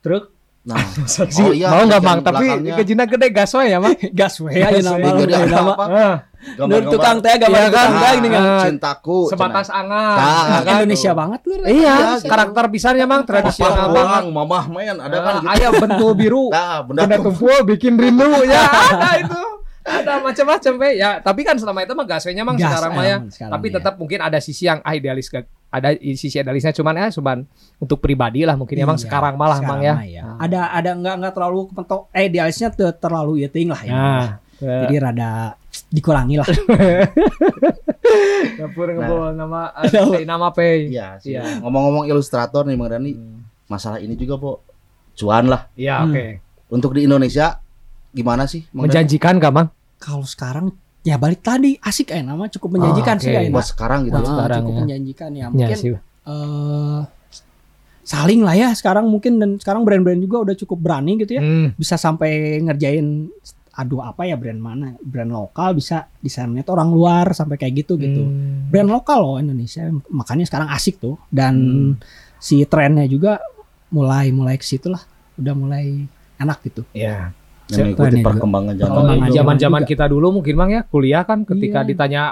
Speaker 3: truk
Speaker 2: Nah,
Speaker 3: seksi
Speaker 2: Oh iya,
Speaker 3: mau nggak Mang? Tapi gajinya gede gas we ya Mang?
Speaker 1: Gas we aja nama
Speaker 2: ada
Speaker 1: nama?
Speaker 3: Ah,
Speaker 1: Nur tukang teh gambar
Speaker 3: Iya kan?
Speaker 1: teh gini kan?
Speaker 3: Ah,
Speaker 2: cintaku.
Speaker 3: sebatas angan.
Speaker 2: Nah,
Speaker 3: ya kan?
Speaker 1: Indonesia banget lu
Speaker 3: iya
Speaker 2: Iya,
Speaker 3: karakter pisannya Mang tradisional banget
Speaker 2: Bang, mamah men, ada kan gitu.
Speaker 3: Ayah bentul biru.
Speaker 2: Nah, benda
Speaker 3: tumpul bikin rindu. Ya ada itu ada macam-macam pe ya tapi kan selama itu mah gasnya mang
Speaker 1: Gas,
Speaker 3: sekarang mah ya
Speaker 1: sekarang
Speaker 3: tapi
Speaker 1: ya.
Speaker 3: tetap mungkin ada sisi yang ah idealis ada sisi idealisnya cuman ya cuman untuk pribadi lah mungkin emang
Speaker 1: Iya,
Speaker 3: sekarang malah
Speaker 1: sekarang
Speaker 3: mang ya
Speaker 1: mah ada ada nggak nggak terlalu kepentok eh idealisnya tuh terlalu yeting lah ya
Speaker 3: nah
Speaker 1: jadi rada dikurangi lah
Speaker 3: dapur
Speaker 2: Nah.
Speaker 3: ngebol nama eh, nama pe
Speaker 2: Iya, sih.
Speaker 3: Iya.
Speaker 2: Ngomong-ngomong ilustrator nih Bang Dani, masalah ini juga, Po. Cuan lah.
Speaker 3: iya
Speaker 1: Hmm.
Speaker 3: oke
Speaker 2: Untuk di Indonesia gimana sih? Bang Dani?
Speaker 3: menjanjikan gak mang
Speaker 1: kalau sekarang ya balik tadi asik eh nama cukup menjanjikan
Speaker 3: Oh,
Speaker 1: sih
Speaker 3: oke.
Speaker 1: ya
Speaker 2: Buat sekarang gitu.
Speaker 1: Nah,
Speaker 2: ya.
Speaker 3: sekarang
Speaker 1: cukup
Speaker 3: ya.
Speaker 1: menjanjikan ya
Speaker 3: ya
Speaker 1: mungkin
Speaker 3: sih
Speaker 1: eh saling lah ya sekarang mungkin dan sekarang brand-brand juga udah cukup berani gitu ya
Speaker 3: Hmm.
Speaker 1: bisa sampai ngerjain aduh apa ya brand mana brand lokal bisa desainnya tuh orang luar sampai kayak gitu gitu
Speaker 3: Hmm.
Speaker 1: brand lokal loh Indonesia makanya sekarang asik tuh dan
Speaker 3: Hmm.
Speaker 1: si trennya juga mulai mulai ke situ lah udah mulai enak gitu
Speaker 3: ya
Speaker 2: mengikuti perkembangan zaman.
Speaker 1: Perkembangan
Speaker 3: zaman
Speaker 1: zaman
Speaker 3: zaman
Speaker 1: juga.
Speaker 3: kita dulu mungkin bang ya kuliah kan ketika
Speaker 1: Iya.
Speaker 3: ditanya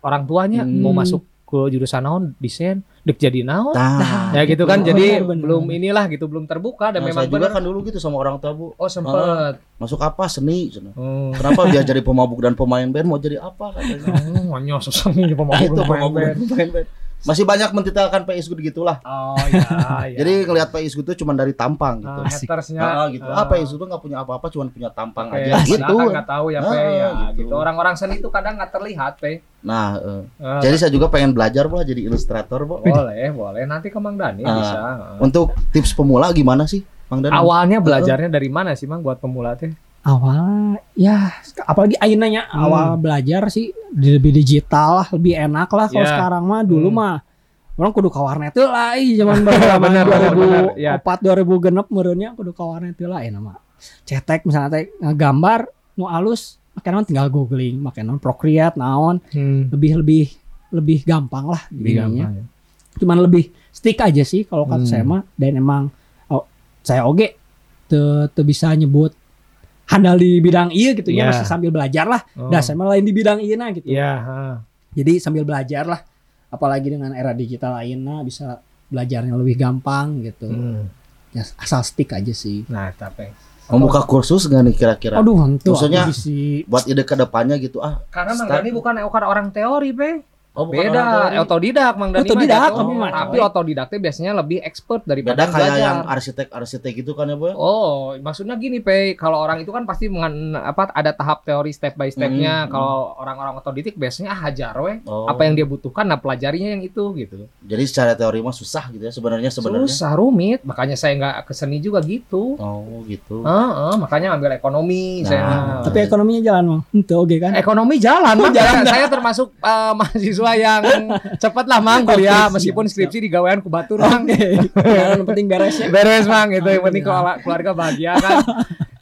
Speaker 3: orang tuanya
Speaker 2: Hmm.
Speaker 3: mau masuk ke jurusan naon desain dek jadi naon
Speaker 2: Nah,
Speaker 3: ya gitu kan
Speaker 1: Oh,
Speaker 3: jadi
Speaker 1: benar,
Speaker 3: belum inilah gitu belum terbuka dan
Speaker 2: Nah,
Speaker 3: memang
Speaker 2: saya juga kan dulu gitu sama orang tua, Bu.
Speaker 3: oh sempet
Speaker 2: Masuk apa? Seni.
Speaker 3: Oh
Speaker 2: Kenapa dia jadi pemabuk dan pemain band mau jadi apa katanya?
Speaker 3: oh susah nih
Speaker 2: Nah,
Speaker 3: pemabuk
Speaker 2: itu
Speaker 3: pemain
Speaker 2: pemabuk dan
Speaker 3: band.
Speaker 2: pemain band. Masih banyak mentitelkan PIS gitu gitulah.
Speaker 3: oh iya iya
Speaker 2: Jadi ngelihat PIS itu cuma dari tampang gitu.
Speaker 3: Ah, hatersnya
Speaker 2: Ah, gitu.
Speaker 3: ah.
Speaker 2: Ah, PIS itu nggak punya apa-apa, cuma punya tampang
Speaker 3: Oke,
Speaker 2: aja
Speaker 3: padahal
Speaker 2: gitu.
Speaker 3: kan nggak tahu ya
Speaker 2: Ah,
Speaker 3: pe ya
Speaker 2: gitu.
Speaker 3: gitu orang-orang seni itu kadang nggak terlihat pe
Speaker 2: Nah, eh,
Speaker 3: Ah,
Speaker 2: jadi saya juga pengen belajar, Bu, jadi ilustrator,
Speaker 3: boleh boleh nanti ke Mang Dani
Speaker 2: Ah.
Speaker 3: bisa
Speaker 2: Untuk tips pemula gimana sih, Bang Dani?
Speaker 3: awalnya belajarnya dari mana sih Mang buat pemula teh
Speaker 1: awal ya apalagi Ainanya
Speaker 3: Hmm.
Speaker 1: awal belajar sih lebih digital lah lebih enak lah kalau
Speaker 3: Ya.
Speaker 1: sekarang mah dulu
Speaker 3: Hmm.
Speaker 1: mah orang kudu ka warnet heula lah ih zaman zaman
Speaker 3: Bener, bener, ya.
Speaker 1: 2004 2006 meureunnya kudu ka warnet heula eh nama cetek misalnya teh ngagambar nu alus makanya tinggal googling makanya Procreate naon
Speaker 3: hmm.
Speaker 1: lebih lebih lebih gampang lah
Speaker 3: lebih gampang ya.
Speaker 1: cuman lebih stick aja sih kalau kata
Speaker 3: Hmm.
Speaker 1: saya mah dan emang oh, saya oge te, te bisa nyebut handal di bidang iya gitu
Speaker 3: Iya.
Speaker 1: ya masih sambil belajar lah
Speaker 3: Oh.
Speaker 1: dah saya mah lain di bidang iya nah gitu
Speaker 3: Iya, ha.
Speaker 1: jadi sambil belajar lah apalagi dengan era digital lainnya bisa belajarnya lebih gampang gitu
Speaker 3: Hmm.
Speaker 1: ya asal stick aja sih
Speaker 3: Nah, tapi
Speaker 2: Membuka kursus nggak nih kira-kira?
Speaker 1: Aduh, hantu.
Speaker 2: Maksudnya- Buat ide ke depannya gitu ah.
Speaker 3: Karena Mang. Dani bukan bukan orang teori, Pe.
Speaker 2: Oh, bukan
Speaker 3: Beda, otodidak Mang Dani
Speaker 1: Otodidak, kamu mah
Speaker 3: Tapi otodidaknya biasanya lebih expert daripada
Speaker 2: Beda kayak
Speaker 3: belajar.
Speaker 2: yang arsitek-arsitek itu kan ya, Boy?
Speaker 3: Oh, maksudnya gini, Pe. Kalau orang itu kan pasti mengan, apa ada tahap teori step by stepnya.
Speaker 2: Hmm.
Speaker 3: Kalau orang-orang otodidak biasanya ah, hajar we.
Speaker 2: Oh.
Speaker 3: Apa yang dia butuhkan, nah pelajarinya yang itu gitu.
Speaker 2: Jadi secara teori mah susah gitu ya sebenarnya sebenarnya.
Speaker 3: Susah, rumit. Makanya saya nggak ke seni juga gitu.
Speaker 2: Oh, gitu.
Speaker 3: Heeh, makanya ngambil ekonomi.
Speaker 2: Nah.
Speaker 3: saya
Speaker 1: tapi ekonominya jalan mah. Itu oke kan?
Speaker 3: ekonomi jalan, Mang. saya, saya termasuk eh, mahasiswa yang cepat lah, Mang, kuliah meskipun
Speaker 1: siap,
Speaker 3: skripsi digawean ku batur, Mang.
Speaker 1: Oke. Yang penting beres ya.
Speaker 3: Beres, Mang. Itu yang penting kalau keluarga bahagia kan.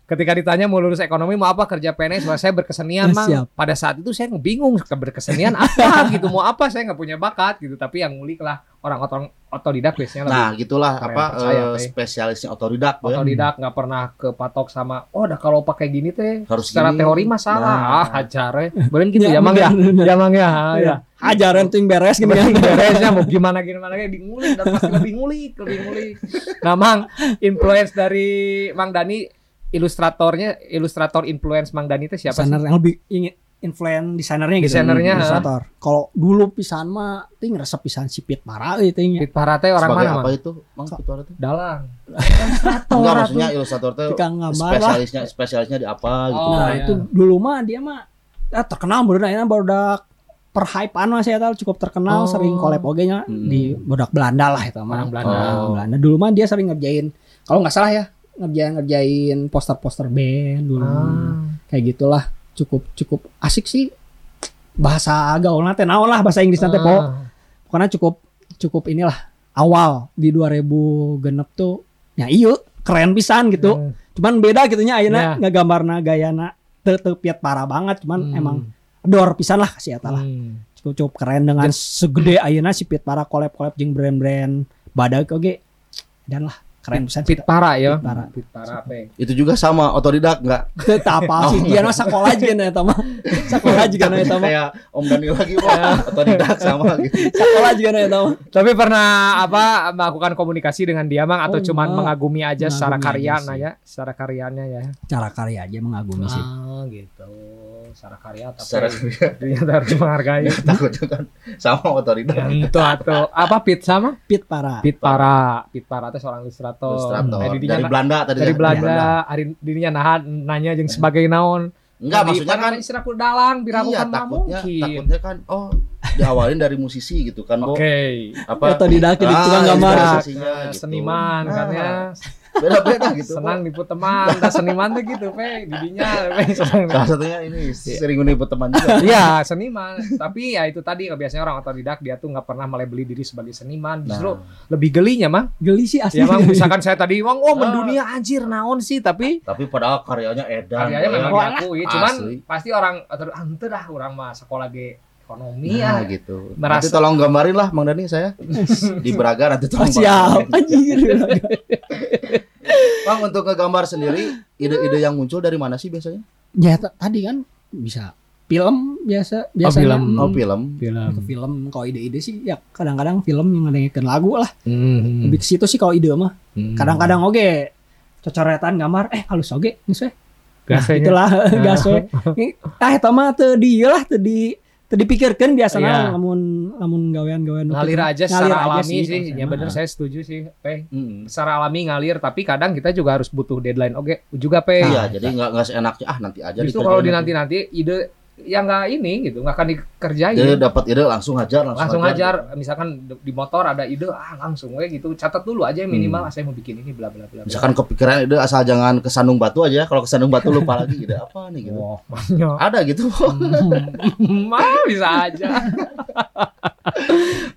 Speaker 3: Ketika ditanya mau lulus ekonomi mau apa kerja PNS, Wah, saya berkesenian, Mang.
Speaker 1: Siap.
Speaker 3: Pada saat itu saya bingung ke berkesenian apa gitu, mau apa saya nggak punya bakat gitu. Tapi yang ngulik lah orang-orang otodidak biasanya lebih
Speaker 2: Nah, gitulah
Speaker 3: Keren,
Speaker 2: apa
Speaker 3: percaya,
Speaker 2: eh,
Speaker 3: Pe.
Speaker 2: spesialisnya otodidak,
Speaker 3: otodidak nggak pernah kepatok sama oh dah kalau pakai gini teh
Speaker 2: Harus
Speaker 3: secara
Speaker 2: gini.
Speaker 3: teori mah salah
Speaker 2: Nah.
Speaker 3: ah hajar ya gitu
Speaker 1: Ya,
Speaker 3: ya mang ya ya mang ya ya
Speaker 1: Ajaran tuh yang beres gitu kan.
Speaker 3: beresnya mau gimana gimana kayak ngulik dan pasti lebih ngulik lebih ngulik nah mang influence dari mang Dani ilustratornya ilustrator influence mang Dani itu siapa
Speaker 1: Desainer
Speaker 3: sih
Speaker 1: yang lebih ingin influen desainernya gitu.
Speaker 3: Desainernya.
Speaker 1: Ilustrator. Kalau dulu pisan mah ting resep pisan sipit parah gitu ting.
Speaker 3: Pit Parate orang
Speaker 2: Sebagai
Speaker 3: mana
Speaker 2: apa itu? Mang itu ada tuh?
Speaker 3: dalang
Speaker 2: Enggak maksudnya ilustrator
Speaker 1: Tukang gambar lah.
Speaker 2: spesialisnya spesialisnya di apa gitu.
Speaker 3: Oh,
Speaker 1: Nah,
Speaker 3: iya.
Speaker 1: itu dulu mah dia mah ah, terkenal baru nah baru perhypean mah saya tahu cukup terkenal
Speaker 3: Oh.
Speaker 1: sering collab oge nya
Speaker 2: Hmm.
Speaker 1: di bodak Belanda lah itu mah.
Speaker 3: Orang Belanda.
Speaker 1: Orang Belanda. Dulu mah dia sering ngerjain kalau nggak salah ya ngerjain ngerjain poster-poster band dulu.
Speaker 3: Ah.
Speaker 1: Kayak gitulah. Cukup cukup asik sih. Bahasa gaulna teh naon lah bahasa Inggris nanti po.
Speaker 3: Ah.
Speaker 1: Pokoknya cukup cukup inilah awal di 2000 genep tuh ya iya keren pisan gitu.
Speaker 3: Hmm.
Speaker 1: Cuman beda gitunya
Speaker 3: Ya.
Speaker 1: ayeuna ngegambarna gayana teu teu piat parah banget cuman
Speaker 3: Hmm.
Speaker 1: emang dor pisan lah kasih eta lah.
Speaker 3: Hmm.
Speaker 1: Cukup, cukup keren dengan segede ayeuna si piat parah collab-collab jeung brand-brand badak oge dan lah keren pisan
Speaker 3: Pit Para ya
Speaker 1: Pit Para.
Speaker 3: Pit Para pe
Speaker 2: Itu juga sama otodidak enggak?
Speaker 1: teu apa sih dia mah sakola juga na eta mah. Sakola juga na eta mah.
Speaker 2: Kayak Om Dani lagi, Boy. otodidak sama gitu.
Speaker 1: Sakola juga na eta mah.
Speaker 3: Tapi pernah apa melakukan komunikasi dengan dia mang atau
Speaker 1: Oh,
Speaker 3: cuman
Speaker 1: enggak.
Speaker 3: mengagumi aja secara
Speaker 1: Mengagumi
Speaker 3: karya
Speaker 1: aja sih.
Speaker 3: nah ya, secara karyanya ya.
Speaker 1: Cara karya aja mengagumi sih.
Speaker 3: Ah gitu. Secara karya tapi
Speaker 2: Secara
Speaker 3: ternyata harus menghargai.
Speaker 2: takutnya kan sama otodidak.
Speaker 3: Itu atau apa Pit sama?
Speaker 1: Pit parah.
Speaker 3: Pit Para. Pit Para itu seorang ilustrator.
Speaker 2: Ilustrator.
Speaker 3: Eh, didinya
Speaker 2: Dari Belanda tadi
Speaker 3: dari
Speaker 2: ya?
Speaker 3: Belanda, hari dirinya nahan nanya jeung sebagai naon.
Speaker 2: Enggak,
Speaker 3: Tadi
Speaker 2: maksudnya kan
Speaker 3: istilah ku dalang biraku
Speaker 2: iya
Speaker 3: kan
Speaker 2: takutnya
Speaker 3: mungkin.
Speaker 2: takutnya kan oh diawalin dari musisi gitu kan.
Speaker 3: Oke.
Speaker 2: Apa
Speaker 1: Otodidak jadi tukang
Speaker 2: Ah,
Speaker 1: gambar.
Speaker 2: ilustrasinya
Speaker 3: Nah,
Speaker 2: gitu.
Speaker 3: seniman kan ya.
Speaker 2: Beda-beda gitu.
Speaker 3: senang nipu teman entah seniman tuh gitu pe didinya pe senang
Speaker 2: Salah satunya ini sering menipu teman juga.
Speaker 3: Iya seniman tapi ya itu tadi biasanya orang otodidak dia tuh nggak pernah melebeli diri sebagai seniman justru
Speaker 2: Nah,
Speaker 3: lebih gelinya mah
Speaker 1: Geli sih asli.
Speaker 3: ya misalkan saya tadi bang oh mendunia anjir naon sih tapi
Speaker 2: tapi padahal karyanya edan.
Speaker 3: karyanya memang diakui cuman
Speaker 2: Asli.
Speaker 3: pasti orang ah, ente dah orang mah sekolah ge ekonomi
Speaker 2: Nah,
Speaker 3: ya
Speaker 2: gitu.
Speaker 3: Merasa-
Speaker 2: Nanti tolong gambarin lah Mang Dani saya di Braga nanti tolong.
Speaker 1: siap
Speaker 2: gambarin.
Speaker 1: anjir.
Speaker 2: Bang untuk ngegambar sendiri ide-ide yang muncul dari mana sih biasanya?
Speaker 1: Ya tadi kan bisa film biasa biasanya
Speaker 3: film.
Speaker 1: hmm,
Speaker 2: Oh film.
Speaker 3: film
Speaker 1: ke film kalau ide-ide sih ya kadang-kadang film yang ngedengerin lagu lah
Speaker 3: Hmm.
Speaker 1: lebih ke situ sih kalau ide mah kadang-kadang oke cocoretan gambar eh halus oge geus we nah, itulah gas we ah eta mah ieu lah teu di teu dipikirkeun biasanya
Speaker 3: Iya.
Speaker 1: lamun lamun gawean-gawean nu
Speaker 3: ngalir aja
Speaker 1: Ngalir
Speaker 3: secara
Speaker 1: aja
Speaker 3: alami sih,
Speaker 1: konsepnya
Speaker 3: ya bener
Speaker 1: mah.
Speaker 3: saya setuju sih pe
Speaker 2: Hmm.
Speaker 3: secara alami ngalir tapi kadang kita juga harus butuh deadline oke juga pe
Speaker 2: Iya, jadi nggak nggak seenaknya ah nanti aja
Speaker 3: justru
Speaker 2: dikerjain
Speaker 3: kalau di
Speaker 2: nanti
Speaker 3: nanti ide yang nggak ini gitu nggak akan dikerjain
Speaker 2: Jadi dapat ide langsung hajar langsung,
Speaker 3: langsung ajar misalkan di motor ada ide ah langsung we gitu catat dulu aja minimal ah, saya mau bikin ini bla bla bla.
Speaker 2: Misalkan kepikiran ide asal jangan ke Sandung Batu aja. Kalau ke Sandung Batu lupa lagi ide apa nih gitu.
Speaker 3: Banyak.
Speaker 2: Ada gitu.
Speaker 3: Mah bisa aja.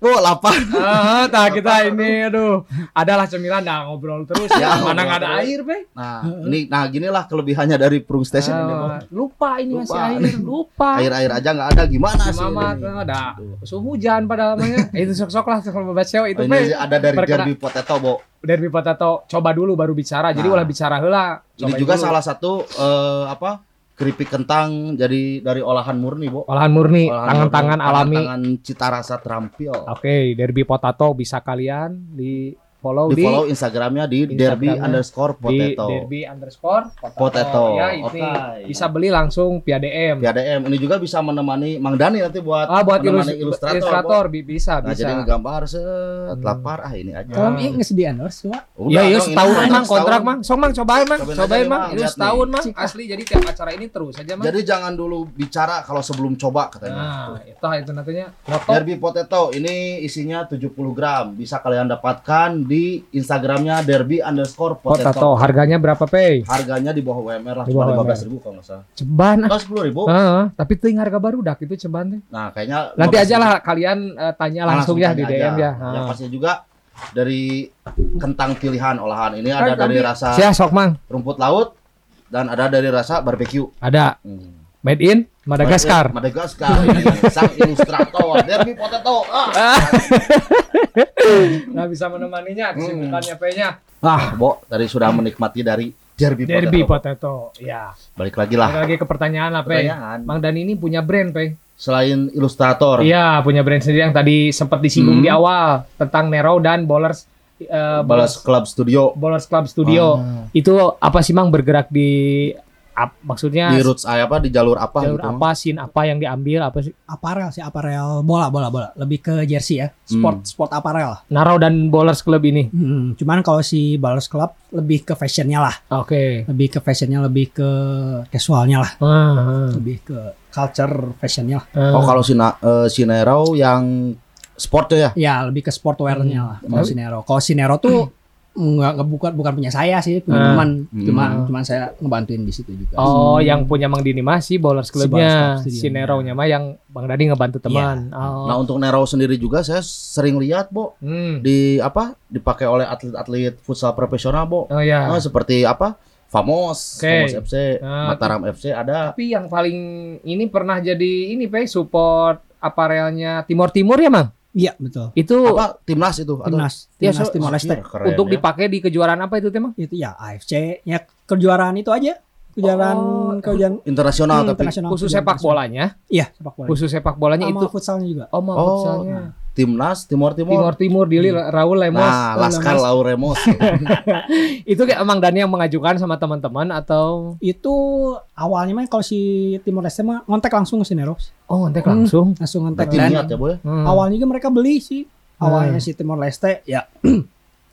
Speaker 2: Bu, lapar.
Speaker 3: Ah, tah kita ini aduh, adalah cemilan dah ngobrol terus ya. Mana nggak ada air, Be?
Speaker 2: Nah, ini nah ginilah kelebihannya dari Prung Station ini, Bu.
Speaker 3: Ah, lupa ini masih
Speaker 2: Lupa.
Speaker 3: Air, lupa.
Speaker 2: Air-air aja nggak ada gimana sih?
Speaker 3: Mama ada musuh hujan pada namanya. itu sok-sok lah kalau baca cewek itu
Speaker 2: Oh, ini ada dari Derby Potato, Bo.
Speaker 3: Derby potato coba dulu baru bicara. Jadi
Speaker 2: Nah.
Speaker 3: ulah bicara heula.
Speaker 2: Ini juga
Speaker 3: dulu.
Speaker 2: salah satu eh, apa? keripik kentang jadi dari olahan murni, Bu.
Speaker 3: olahan murni, tangan-tangan alami.
Speaker 2: Tangan cita rasa terampil.
Speaker 3: Oke, derby potato bisa kalian di follow
Speaker 2: di
Speaker 3: di,
Speaker 2: follow Instagramnya di derby
Speaker 3: Instagramnya
Speaker 2: underscore
Speaker 3: di
Speaker 2: potato.
Speaker 3: derby underscore potato.
Speaker 2: Potato.
Speaker 3: Ya ini
Speaker 2: Oke.
Speaker 3: bisa beli langsung via DM.
Speaker 2: Via DM ini juga bisa menemani Mang Dani nanti buat
Speaker 3: Ah buat
Speaker 2: menemani
Speaker 3: ilus-
Speaker 2: ilustrator.
Speaker 3: ilustrator,
Speaker 2: Bo.
Speaker 3: bi- bisa
Speaker 2: Nah,
Speaker 3: bisa.
Speaker 2: jadi ngegambar set
Speaker 3: Hmm.
Speaker 2: lapar ah ini aja.
Speaker 1: Kalau
Speaker 3: Ah.
Speaker 1: ini nggak di endorse cuma
Speaker 3: Ya iya setahun mang kontrak mang. Sok mang cobain mang.
Speaker 2: Cobain
Speaker 3: Cobain mang. Ini setahun mang. Asli jadi tiap acara ini terus aja mang.
Speaker 2: Jadi jangan dulu bicara kalau sebelum coba katanya.
Speaker 3: Nah, itu itu nantinya.
Speaker 2: Derby Potato ini isinya 70 gram. Bisa kalian dapatkan di Instagramnya derby underscore potato.
Speaker 3: Potato harganya berapa pay?
Speaker 2: Harganya di bawah UMR lah,
Speaker 3: Di
Speaker 2: cuma
Speaker 3: bawah
Speaker 2: 15 ribu kalau nggak salah.
Speaker 3: Ceban ah.
Speaker 2: Oh, 10 ribu.
Speaker 3: Heeh, tapi ting harga baru dak itu ceban teh.
Speaker 2: Nah, kayaknya
Speaker 3: Nanti
Speaker 2: 15
Speaker 3: aja lah kalian eh, tanya langsung, ya di DM
Speaker 2: aja.
Speaker 3: ya.
Speaker 2: Yang
Speaker 3: Ah.
Speaker 2: pastinya juga dari kentang pilihan olahan. Ini ada dari rasa
Speaker 3: Sia sok mang.
Speaker 2: rumput laut dan ada dari rasa barbeque.
Speaker 3: Ada
Speaker 2: Hmm.
Speaker 3: Made in Madagaskar.
Speaker 2: Madagaskar. ini sang ilustrator Derby Potato. Ah.
Speaker 3: Nah, bisa menemaninya kesibukannya P-nya.
Speaker 2: Ah, Bo, tadi sudah menikmati dari Derby,
Speaker 3: Derby
Speaker 2: Potato.
Speaker 3: Potato. Ya.
Speaker 2: Balik lagi lah.
Speaker 3: Balik lagi ke pertanyaan Pe.
Speaker 2: Pertanyaan.
Speaker 3: Mang Dan ini punya brand, Pe.
Speaker 2: Selain ilustrator,
Speaker 3: Iya, punya brand sendiri yang tadi sempat disinggung
Speaker 2: Hmm.
Speaker 3: di awal tentang Nero dan Bowlers eh,
Speaker 2: Balas Club Studio
Speaker 3: Bowlers Club Studio.
Speaker 2: Ah.
Speaker 3: Itu apa sih Mang bergerak di ap- maksudnya
Speaker 2: di roots apa di jalur apa
Speaker 3: jalur
Speaker 2: gitu.
Speaker 3: apa, scene apa yang diambil apa sih?
Speaker 1: aparel sih aparel bola bola bola lebih ke jersey ya sport
Speaker 2: Hmm.
Speaker 1: sport aparel
Speaker 3: Naro dan Bowlers Club ini.
Speaker 1: Hmm, cuman kalau si Ballers Club lebih ke fashionnya lah
Speaker 3: Oke.
Speaker 1: lebih ke fashionnya lebih ke casualnya lah
Speaker 3: Ah,
Speaker 1: lebih ke culture fashionnya lah
Speaker 3: ah.
Speaker 2: Oh, kalau si Na- eh, si Nero yang sport tuh ya.
Speaker 1: ya lebih ke sportwearnya lah kalau si Nero kalau si Nero tuh nggak nggak- bukan bukan punya saya sih punya
Speaker 3: Ah.
Speaker 1: teman
Speaker 2: Hmm.
Speaker 1: cuma cuman saya ngebantuin di situ juga
Speaker 3: Oh, yang punya Mang Dini mah si Bowlers
Speaker 1: Si
Speaker 3: Clubnya,
Speaker 1: Club Studio.
Speaker 3: si Nero-nya mah yang Bang Dadi ngebantu teman. Oh.
Speaker 2: Nah, untuk Nero sendiri juga saya sering lihat, Bo,
Speaker 3: Hmm.
Speaker 2: di apa? dipakai oleh atlet-atlet futsal profesional, Bo.
Speaker 3: Oh ya.
Speaker 2: Oh, seperti apa? Famos,
Speaker 3: Oke.
Speaker 2: Famos FC,
Speaker 3: Ah,
Speaker 2: Mataram FC ada.
Speaker 3: Tapi yang paling ini pernah jadi ini Pe support aparelnya Timur Timur ya, Mang?
Speaker 1: Iya betul
Speaker 3: Itu
Speaker 2: Apa timnas itu atau
Speaker 1: timnas
Speaker 3: Ya,
Speaker 1: timnas
Speaker 3: so-
Speaker 1: Timor Leste
Speaker 2: Iya, keren
Speaker 3: untuk
Speaker 2: ya.
Speaker 3: dipakai di kejuaraan apa itu, Teh, Mang?
Speaker 1: itu ya AFC ya kejuaraan itu aja kejuaraan
Speaker 3: Oh,
Speaker 1: kejuaraan
Speaker 2: internasional
Speaker 1: hmm,
Speaker 2: tapi
Speaker 1: internasional
Speaker 3: Khusus sepak bolanya,
Speaker 1: iya sepak bola
Speaker 3: khusus sepak bolanya
Speaker 1: sama
Speaker 3: itu.
Speaker 1: futsalnya juga
Speaker 3: Oh, mau
Speaker 2: Oh.
Speaker 3: futsalnya.
Speaker 2: Timnas Timor Timor.
Speaker 3: Timur Timur Dili Raul Lemos.
Speaker 2: Nah, Laskar
Speaker 1: Lemos.
Speaker 2: Lauremos.
Speaker 3: Itu kayak emang Dani yang mengajukan sama teman-teman atau
Speaker 1: itu awalnya mah kalau si Timor Leste mah ngontek langsung ke si Nero
Speaker 3: oh ngontek
Speaker 1: Hmm.
Speaker 3: langsung.
Speaker 1: langsung ngontek dan
Speaker 2: niat ya, Boy.
Speaker 3: Hmm.
Speaker 1: awalnya juga mereka beli sih awalnya si Timor Leste ya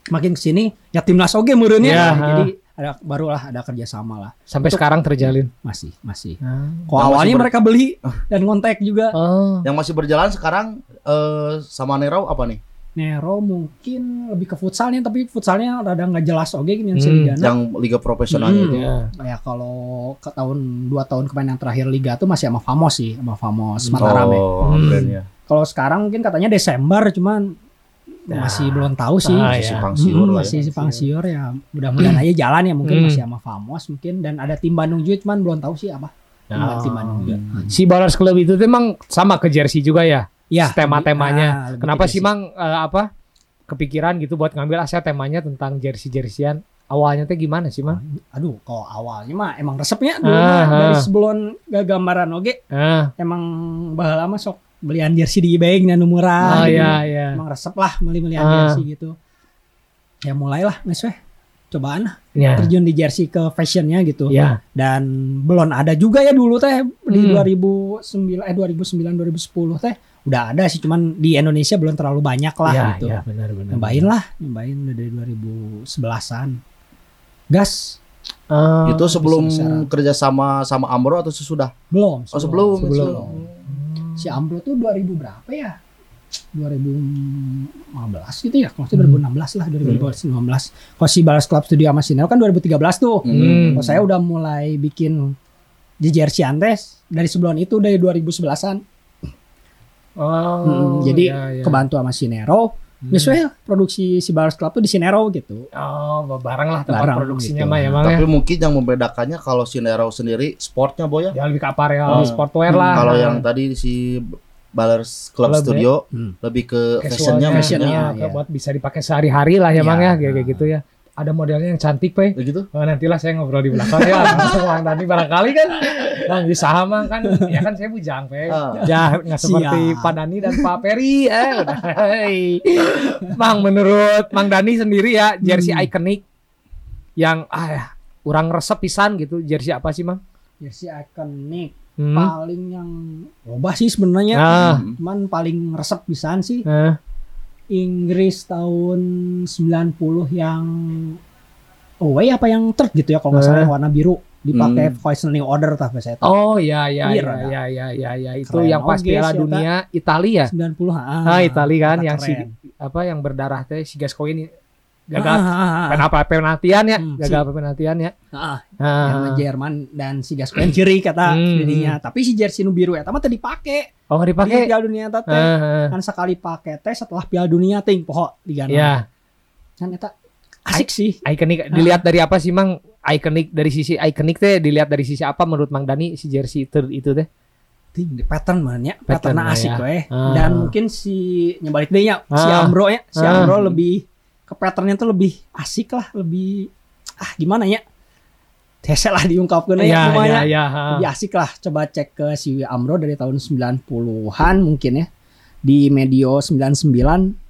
Speaker 1: makin ke sini ya timnas oge meureunnya
Speaker 3: Ya,
Speaker 1: Nah,
Speaker 3: ha.
Speaker 1: jadi ada barulah ada kerjasama lah
Speaker 3: Sampai
Speaker 1: Untuk-
Speaker 3: sekarang terjalin.
Speaker 1: masih masih
Speaker 3: Ah.
Speaker 1: kok awalnya
Speaker 2: masih ber-
Speaker 1: mereka beli dan ngontek juga
Speaker 3: Oh.
Speaker 2: Yang masih berjalan sekarang eh, sama Nero apa nih?
Speaker 1: Nero mungkin lebih ke futsalnya tapi futsalnya rada nggak jelas oge gini yang
Speaker 3: Hmm,
Speaker 1: si.
Speaker 2: Yang liga profesionalnya
Speaker 1: Hmm.
Speaker 2: itu.
Speaker 3: Ya.
Speaker 1: ya kalau ke tahun dua tahun kemarin yang terakhir liga tuh masih sama Famos sih sama Famos Mataram ya.
Speaker 2: Oh,
Speaker 3: Hmm.
Speaker 2: brandnya.
Speaker 1: kalau sekarang mungkin katanya Desember cuman masih belum tahu sih
Speaker 3: Ah,
Speaker 2: Masih
Speaker 3: ya.
Speaker 2: simpang siur
Speaker 1: Hmm,
Speaker 2: lah ya.
Speaker 1: masih simpang siur ya mudah-mudahan aja jalan ya mungkin
Speaker 3: Hmm.
Speaker 1: masih sama Famos mungkin dan ada tim Bandung juga cuman belum tahu sih apa tim,
Speaker 3: Oh.
Speaker 1: tim Bandung juga
Speaker 3: Si Ballers Club itu tuh emang sama ke jersey juga ya?
Speaker 1: ya
Speaker 3: tema-temanya.
Speaker 1: ah, lebih
Speaker 3: Kenapa
Speaker 1: ke
Speaker 3: sih
Speaker 1: jersey.
Speaker 3: Mang eh, apa kepikiran gitu buat ngambil aset temanya tentang jersey-jerseyan? Awalnya teh gimana sih, Mang?
Speaker 1: aduh kalau awalnya mah emang resepnya dulu
Speaker 3: Ah,
Speaker 1: mah dari
Speaker 3: ah.
Speaker 1: sebelum gak gambaran oke
Speaker 3: Ah,
Speaker 1: emang bahala mah sok belian jersey di eBay dan murah
Speaker 3: oh
Speaker 1: gitu.
Speaker 3: iya iya.
Speaker 1: emang resep lah beli-belian
Speaker 3: Ah.
Speaker 1: jersey gitu ya mulailah mes weh cobaan lah
Speaker 3: Ya.
Speaker 1: terjun di jersey ke fashionnya gitu
Speaker 3: Ya.
Speaker 1: dan belum ada juga ya dulu teh di
Speaker 3: Hmm.
Speaker 1: 2009 eh 2009 2010 teh udah ada sih cuman di Indonesia belum terlalu banyak lah
Speaker 3: ya,
Speaker 1: gitu
Speaker 3: ya, benar benar.
Speaker 1: nyobain lah nyobain udah dari 2011an gas
Speaker 3: Ah,
Speaker 2: itu sebelum kerja sama sama Amro atau sesudah?
Speaker 1: belum
Speaker 2: Oh, sebelum.
Speaker 3: sebelum.
Speaker 1: Si Ambro tuh 2000 berapa ya? 2015 gitu ya kalau salah 2016 lah 2019 kalau si Balas Club Studio sama Sineo kan 2013 tuh.
Speaker 3: Hmm.
Speaker 1: kalau saya udah mulai bikin di jersey Andes dari sebelum itu dari 2011an
Speaker 3: Oh,
Speaker 1: Hmm, jadi
Speaker 3: ya, ya.
Speaker 1: kebantu sama Sinero
Speaker 3: Hmm.
Speaker 1: ya sudah produksi si Balas Club tuh di Sinero gitu
Speaker 3: Oh, barang lah tempat
Speaker 1: Barang
Speaker 3: produksinya
Speaker 1: gitu.
Speaker 3: mah ya, Mang ya.
Speaker 2: Tapi mungkin yang membedakannya kalau si Nero sendiri sportnya Boy ya.
Speaker 3: Ya lebih ke aparel,
Speaker 2: Oh.
Speaker 3: sportwear
Speaker 1: Hmm,
Speaker 3: lah.
Speaker 2: Kalau yang tadi si Ballers Club
Speaker 3: Club,
Speaker 2: Studio
Speaker 1: Hmm.
Speaker 2: lebih ke fashionnya
Speaker 1: fashionnya,
Speaker 3: ya,
Speaker 1: ya.
Speaker 3: buat bisa dipakai sehari-hari lah ya,
Speaker 1: Ya.
Speaker 3: Mang ya, kayak kayak gitu ya. Ada modelnya yang cantik, Pe.
Speaker 2: Begitu?
Speaker 3: Oh, nantilah saya ngobrol di belakang ya. Bang Dani barangkali kan Bang bisa Mang kan ya kan saya bujang, Pe.
Speaker 2: Ah.
Speaker 3: Ya nggak seperti. Pak Dani dan Pak Peri eh udah. Mang menurut Mang Dani sendiri ya jersey
Speaker 1: Hmm.
Speaker 3: ikonik yang ah ya, kurang resep pisan gitu jersey apa sih, Mang?
Speaker 1: Jersey ikonik
Speaker 3: Hmm.
Speaker 1: paling yang loba sih sebenarnya.
Speaker 3: Nah.
Speaker 1: Cuman paling resep pisan sih
Speaker 3: eh,
Speaker 1: Inggris tahun 90 yang away apa yang third gitu ya kalau nggak salah
Speaker 3: Eh.
Speaker 1: yang warna biru dipakai
Speaker 2: Hmm.
Speaker 1: poisoning order tapi saya tahu.
Speaker 3: Oh ya ya
Speaker 1: Iya,
Speaker 3: ya
Speaker 1: rada.
Speaker 3: ya ya ya ya itu
Speaker 1: Keren
Speaker 3: yang pas Piala Dunia Italia.
Speaker 1: 90 ah.
Speaker 3: Ah, Italia kan yang si
Speaker 1: keren.
Speaker 3: apa yang berdarah teh si Gascoigne gagal
Speaker 1: ah, ah, ah.
Speaker 3: kenapa penaltian ya
Speaker 1: Hmm,
Speaker 3: gagal penaltian ya
Speaker 1: Ah,
Speaker 3: Ah.
Speaker 1: Jerman dan si Gascoigne ciri kata
Speaker 3: Hmm,
Speaker 1: dirinya. Tapi si jersey nu biru eta mah tadi dipakai
Speaker 3: oh nggak
Speaker 1: di
Speaker 3: dipakai
Speaker 1: Piala Dunia eta teh.
Speaker 3: Ah, ah.
Speaker 1: Kan sekali pakai teh setelah Piala Dunia ting poho digana.
Speaker 3: ya
Speaker 1: Kan eta asik sih.
Speaker 3: ikonik dilihat dari apa sih mang ikonik dari sisi ikonik teh dilihat dari sisi apa menurut Mang Dani si jersey itu itu teh
Speaker 1: Ting, di pattern man ya.
Speaker 3: Pattern
Speaker 1: Pattern asik
Speaker 3: ya.
Speaker 1: weh.
Speaker 3: Ah.
Speaker 1: Dan mungkin si nyebalik deh ya si
Speaker 3: Ah.
Speaker 1: Ambro ya. Si
Speaker 3: Ah.
Speaker 1: Ambro lebih ke patternnya tuh lebih asik lah, lebih ah gimana ya? Hese lah diungkapkan ya,
Speaker 3: ya ya
Speaker 1: ya.
Speaker 3: ya
Speaker 1: Lebih asik lah coba cek ke si Amro dari tahun 90-an mungkin ya. Di medio 99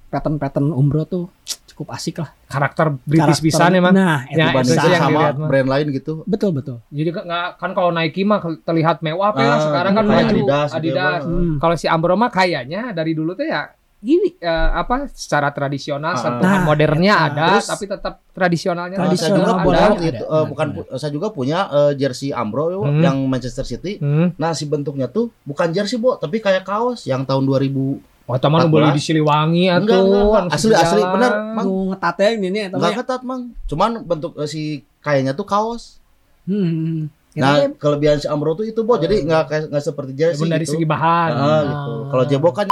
Speaker 1: pattern-pattern Umbro tuh cukup asik lah.
Speaker 3: karakter British pisan emang
Speaker 1: Nah,
Speaker 3: Ya,
Speaker 1: itu
Speaker 3: yang
Speaker 2: sama
Speaker 3: dilihat
Speaker 2: brand lain gitu.
Speaker 1: betul betul.
Speaker 3: jadi nggak kan kalau Nike mah terlihat mewah
Speaker 2: Ah,
Speaker 3: sekarang kan
Speaker 1: kayak
Speaker 3: maju
Speaker 2: Adidas gitu ya,
Speaker 3: Adidas
Speaker 2: Bang.
Speaker 1: Hmm.
Speaker 3: kalau si Ambro mah kayaknya dari dulu tuh ya gini eh, apa secara tradisional
Speaker 2: Ah.
Speaker 3: sentuhan
Speaker 1: Nah,
Speaker 3: modernnya
Speaker 1: eta.
Speaker 3: ada
Speaker 2: Terus-
Speaker 3: tapi tetap tradisionalnya
Speaker 2: Nah, saya
Speaker 1: Tradisional
Speaker 2: juga
Speaker 3: ada.
Speaker 2: punya
Speaker 1: ada,
Speaker 2: itu,
Speaker 1: ada,
Speaker 2: eh,
Speaker 1: ada,
Speaker 2: bukan pu- saya juga punya eh, jersey Ambro
Speaker 3: Hmm.
Speaker 2: yang Manchester City.
Speaker 3: Hmm.
Speaker 2: Nah, si bentuknya tuh bukan jersey, Bo, tapi kayak kaos yang tahun 2000.
Speaker 3: Wah, teman beli di
Speaker 2: 14.
Speaker 3: Siliwangi
Speaker 2: Enggak,
Speaker 3: atuh.
Speaker 2: enggak, enggak. Asli, asli,
Speaker 3: sejalan.
Speaker 2: bener. Mang.
Speaker 1: Mau ngetatnya ini nih
Speaker 2: Enggak ketat, Mang. Cuman bentuk eh, si kayaknya tuh kaos.
Speaker 1: Hmm. Ya,
Speaker 2: Nah,
Speaker 1: tapi
Speaker 2: kelebihan si Ambro tuh itu, Bo. Jadi enggak kayak enggak seperti jersey
Speaker 3: dari
Speaker 2: gitu.
Speaker 3: segi bahan.
Speaker 2: Ah, gitu. Kalau jebok kan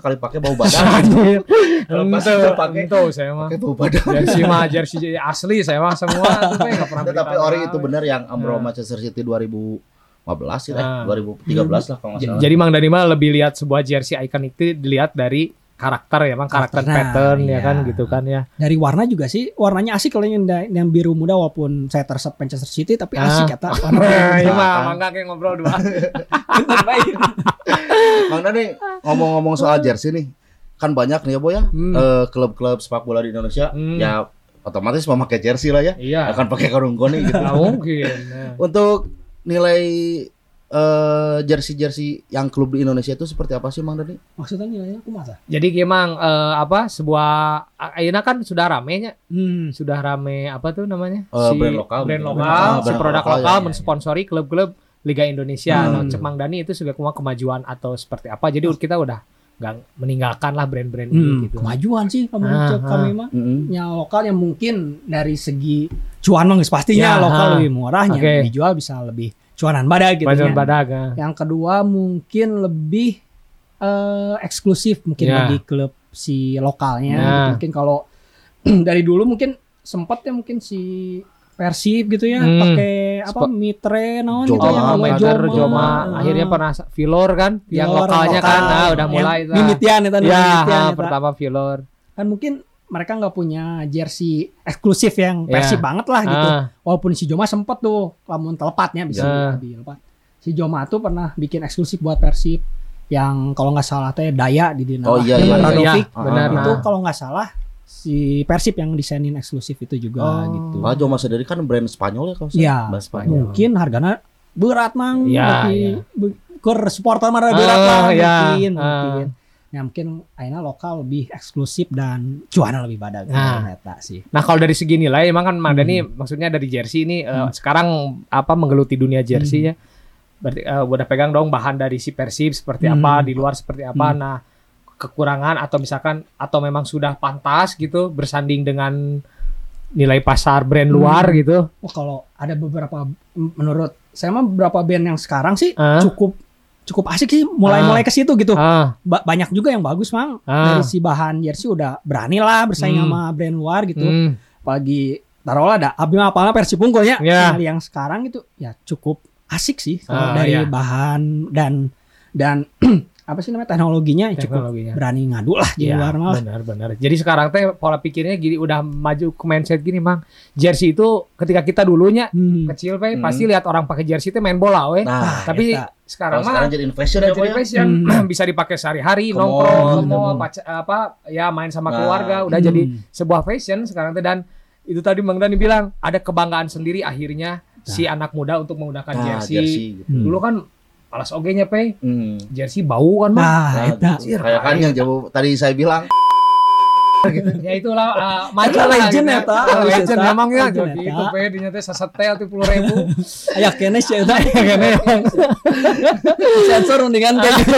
Speaker 2: sekali pakai bau badan. Kalau pas udah pakai-
Speaker 3: ente saya mah.
Speaker 2: pakai bau badan.
Speaker 3: Jersey mah jersey asli saya mah semua tuh Pe, nggak pernah
Speaker 2: Tapi ori itu benar yang Ambro
Speaker 3: Nah.
Speaker 2: Manchester City 2015 sih, eh,
Speaker 3: Ah.
Speaker 2: 2013 lah kalau nggak salah.
Speaker 3: Jadi Mang Dani mah lebih lihat sebuah jersey icon itu dilihat dari karakter ya, Mang karakter
Speaker 1: Karakter,
Speaker 3: pattern ya
Speaker 1: iya.
Speaker 3: kan gitu kan ya.
Speaker 1: dari warna juga sih warnanya asik kalau yang, yang biru muda walaupun saya tersep Manchester City tapi
Speaker 3: Ah.
Speaker 1: asik kata warna
Speaker 3: Iya mah
Speaker 2: Ah.
Speaker 3: mangga kayak ngobrol dua.
Speaker 2: Mang Dani ngomong-ngomong soal jersey nih, kan banyak nih ya Boy ya,
Speaker 3: Hmm.
Speaker 2: eh, klub-klub sepak bola di Indonesia,
Speaker 3: Hmm.
Speaker 2: ya otomatis memakai jersey lah ya,
Speaker 3: Iya.
Speaker 2: akan pakai karung goni gitu.
Speaker 3: Mungkin. Nah.
Speaker 2: Untuk nilai eh, jersey-jersey yang klub di Indonesia itu seperti apa sih Mang Dani?
Speaker 1: maksudnya nilainya aku masa
Speaker 3: Jadi gimang eh, apa sebuah Aina kan sudah ramenya,
Speaker 1: hmm.
Speaker 3: sudah rame apa tuh namanya?
Speaker 2: Eh, brand lokal.
Speaker 3: Brand
Speaker 2: Brand
Speaker 3: lokal,
Speaker 2: lokal,
Speaker 3: si produk
Speaker 2: lokal,
Speaker 3: lokal
Speaker 2: ya, ya,
Speaker 3: mensponsori klub-klub Liga Indonesia.
Speaker 1: Hmm.
Speaker 3: Nah, Cek Mang Dani itu sudah kuma kemajuan atau seperti apa. Jadi kita udah nggak meninggalkan lah brand-brand ini
Speaker 1: Hmm,
Speaker 3: gitu.
Speaker 1: kemajuan sih kalau
Speaker 3: Ah, ah.
Speaker 1: kami mah
Speaker 2: Mm-mm.
Speaker 1: yang lokal yang mungkin dari segi cuan mah pastinya
Speaker 3: Ya,
Speaker 1: lokal
Speaker 3: ah.
Speaker 1: lebih murahnya
Speaker 3: Oke.
Speaker 1: dijual bisa lebih cuanan badak gitu
Speaker 3: Kemajuan
Speaker 1: ya.
Speaker 3: badag. ah.
Speaker 1: Yang kedua mungkin lebih eh, eksklusif mungkin
Speaker 3: Ya.
Speaker 1: bagi klub si lokalnya.
Speaker 3: Ya.
Speaker 1: gitu. Mungkin kalau dari dulu mungkin sempat ya mungkin si Persib gitu ya
Speaker 3: Hmm.
Speaker 1: pakai apa Mitre naon gitu yang
Speaker 3: Oh,
Speaker 1: namanya
Speaker 3: Magar,
Speaker 1: Joma.
Speaker 3: Joma.
Speaker 1: Ah.
Speaker 3: Akhirnya pernah Vilor kan, yang
Speaker 1: Vilor,
Speaker 3: lokalnya kan,
Speaker 1: lokal.
Speaker 3: nah udah
Speaker 1: Yang
Speaker 3: mulai itu.
Speaker 1: Mimitian itu
Speaker 3: Ya,
Speaker 1: mimitian
Speaker 3: ah,
Speaker 1: eta.
Speaker 3: pertama Vilor.
Speaker 1: kan mungkin mereka nggak punya jersey eksklusif yang
Speaker 3: Ya.
Speaker 1: Persib banget lah gitu.
Speaker 3: Ah,
Speaker 1: Walaupun si Joma sempet tuh lamun telepatnya bisa
Speaker 3: Ya.
Speaker 1: lebih lepat. Si Joma tuh pernah bikin eksklusif buat Persib yang kalau nggak salah teh Daya di Dina.
Speaker 2: Oh, iya, iya,
Speaker 1: Radovic.
Speaker 3: iya, benar.
Speaker 1: Itu kalau nggak salah si Persib yang desainin eksklusif itu juga
Speaker 3: Oh.
Speaker 1: gitu.
Speaker 2: Ah, Joma sendiri kan brand Spanyol ya kalau saya.
Speaker 1: Iya.
Speaker 2: Brand Spanyol.
Speaker 1: Mungkin harganya berat mang.
Speaker 3: Iya, iya.
Speaker 1: Kur supporter mah berat
Speaker 3: Ah,
Speaker 1: lah
Speaker 3: iya.
Speaker 1: mungkin, mungkin. Ya mungkin akhirnya lokal lebih eksklusif dan cuana lebih badak
Speaker 3: Nah.
Speaker 1: sih.
Speaker 3: Nah kalau dari segi nilai emang kan Mang
Speaker 1: Hmm.
Speaker 3: Maksudnya dari jersey ini eh, sekarang apa menggeluti dunia jersey ya. Berarti eh, udah pegang dong bahan dari si Persib seperti
Speaker 1: Hmm.
Speaker 3: apa, di luar seperti apa.
Speaker 1: Hmm.
Speaker 3: Nah, kekurangan atau misalkan atau memang sudah pantas gitu bersanding dengan nilai pasar brand
Speaker 1: Hmm.
Speaker 3: luar gitu.
Speaker 1: Oh kalau ada beberapa menurut saya mah beberapa band yang sekarang sih
Speaker 3: Ah.
Speaker 1: cukup cukup asik sih mulai-mulai ke situ gitu.
Speaker 3: Ah,
Speaker 1: Ba- banyak juga yang bagus mang
Speaker 3: Ah.
Speaker 1: dari si bahan jersey udah berani lah bersaing
Speaker 3: Hmm.
Speaker 1: sama brand luar gitu.
Speaker 3: hmm,
Speaker 1: Apalagi taruhlah ada abi mah apalnya versi punggulnya.
Speaker 3: Ya.
Speaker 1: Nah, yang sekarang itu ya cukup asik sih kalau
Speaker 3: Ah,
Speaker 1: dari
Speaker 3: iya.
Speaker 1: bahan dan dan apa sih namanya teknologinya cukup
Speaker 3: teknologinya.
Speaker 1: berani ngadu lah di
Speaker 3: Iya,
Speaker 1: luar mah.
Speaker 3: benar benar. Jadi sekarang teh pola pikirnya gini udah maju ke mindset gini, Mang. Jersey itu ketika kita dulunya
Speaker 1: Hmm.
Speaker 3: kecil pe
Speaker 2: Hmm.
Speaker 3: pasti lihat orang pakai jersey itu main bola we.
Speaker 2: Nah,
Speaker 3: Tapi
Speaker 1: eta.
Speaker 3: sekarang mah
Speaker 2: sekarang jadi fashion ya,
Speaker 3: jadi
Speaker 2: ya?
Speaker 3: fashion
Speaker 1: Hmm.
Speaker 3: bisa dipakai sehari-hari nongkrong pac- apa ya main sama
Speaker 2: Nah.
Speaker 3: keluarga udah
Speaker 1: Hmm.
Speaker 3: jadi sebuah fashion sekarang teh dan itu tadi Bang Dani bilang ada kebanggaan sendiri akhirnya si anak muda untuk menggunakan
Speaker 2: Nah,
Speaker 3: jersey.
Speaker 2: jersey gitu.
Speaker 1: Hmm.
Speaker 3: Dulu kan alas oge-nya pe
Speaker 2: Hmm.
Speaker 3: jersey bau kan Bang.
Speaker 1: Nah,
Speaker 2: Nah,
Speaker 1: eta.
Speaker 2: gitu. kayak kan yang jauh tadi saya bilang
Speaker 3: ya itulah uh, maju
Speaker 1: Eta
Speaker 3: lah
Speaker 1: legend
Speaker 3: gitu.
Speaker 1: eta,
Speaker 3: Ah,
Speaker 1: legend
Speaker 3: memang ya jadi itu pe dinya teh sasetel ti 10.000
Speaker 1: Aya kene sih eta.
Speaker 3: Kene.
Speaker 1: Sensor mendingan kayak gitu.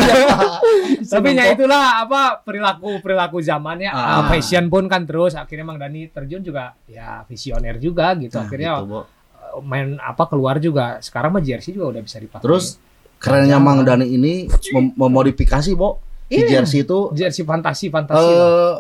Speaker 3: Tapi ya itulah apa perilaku perilaku zamannya
Speaker 2: Ah.
Speaker 3: uh, fashion pun kan terus akhirnya Mang Dani terjun juga ya visioner juga gitu
Speaker 2: Nah,
Speaker 3: akhirnya
Speaker 2: gitu,
Speaker 3: main apa keluar juga sekarang mah jersey juga udah bisa dipakai.
Speaker 2: Terus kerennya Mang Dani ini mem- memodifikasi, Bo. Si
Speaker 3: Iya.
Speaker 2: jersey itu
Speaker 3: jersey fantasi fantasi.
Speaker 2: eh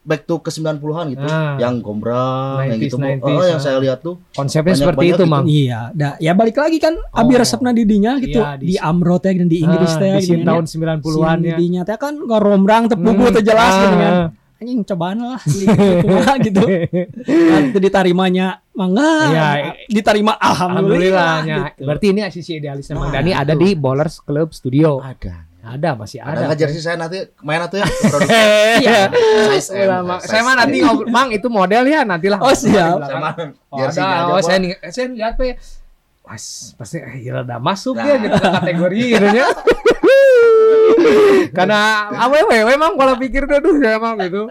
Speaker 2: back to ke 90-an gitu.
Speaker 3: Ah.
Speaker 2: Yang gombrang, yang
Speaker 3: 90s,
Speaker 2: gitu. Bo.
Speaker 3: 90s,
Speaker 2: Oh, yang
Speaker 3: ah.
Speaker 2: saya lihat tuh
Speaker 3: Konsepnya
Speaker 2: banyak-
Speaker 3: seperti
Speaker 2: banyak
Speaker 3: itu,
Speaker 2: gitu.
Speaker 3: Mang.
Speaker 1: Iya, dah ya balik lagi kan abi
Speaker 3: Oh.
Speaker 1: resepna di dinya gitu
Speaker 3: Iya, di-
Speaker 1: di, Amro teh dan di Inggris
Speaker 3: Ah,
Speaker 1: teh
Speaker 3: di tahun
Speaker 1: nya.
Speaker 3: 90-an
Speaker 1: Si
Speaker 3: ya.
Speaker 1: dinya teh kan ngorombrang teu pugu teu jelas
Speaker 3: Ah.
Speaker 1: gitu kan. Anjing cobaan lah gitu, kumaha gitu. Nanti ditarimanya mangga.
Speaker 3: Iya.
Speaker 1: diterima alhamdulillah.
Speaker 3: Alhamdulillahnya.
Speaker 1: gitu.
Speaker 3: Berarti ini sisi idealisnya Mang
Speaker 2: Nah,
Speaker 3: Dani ada
Speaker 2: itu.
Speaker 3: di Bowlers Club Studio.
Speaker 2: ada.
Speaker 3: Ada masih
Speaker 2: Ada
Speaker 3: ada.
Speaker 2: jersey saya nanti main atau ya?
Speaker 3: Iya. Udah, Mang. Saya mah nanti ngobrol, Mang itu model ya nantilah.
Speaker 1: Oh, siap.
Speaker 2: Saya mah
Speaker 3: Oh,
Speaker 2: jersey
Speaker 3: ada.
Speaker 2: aja,
Speaker 3: Oh, saya nih, saya lihat pe. Pas pasti eh, ya rada masuk
Speaker 2: Nah.
Speaker 3: ya gitu kategori gitu ya. Karena awewe mang kalau pikir tuh aduh ya mang gitu.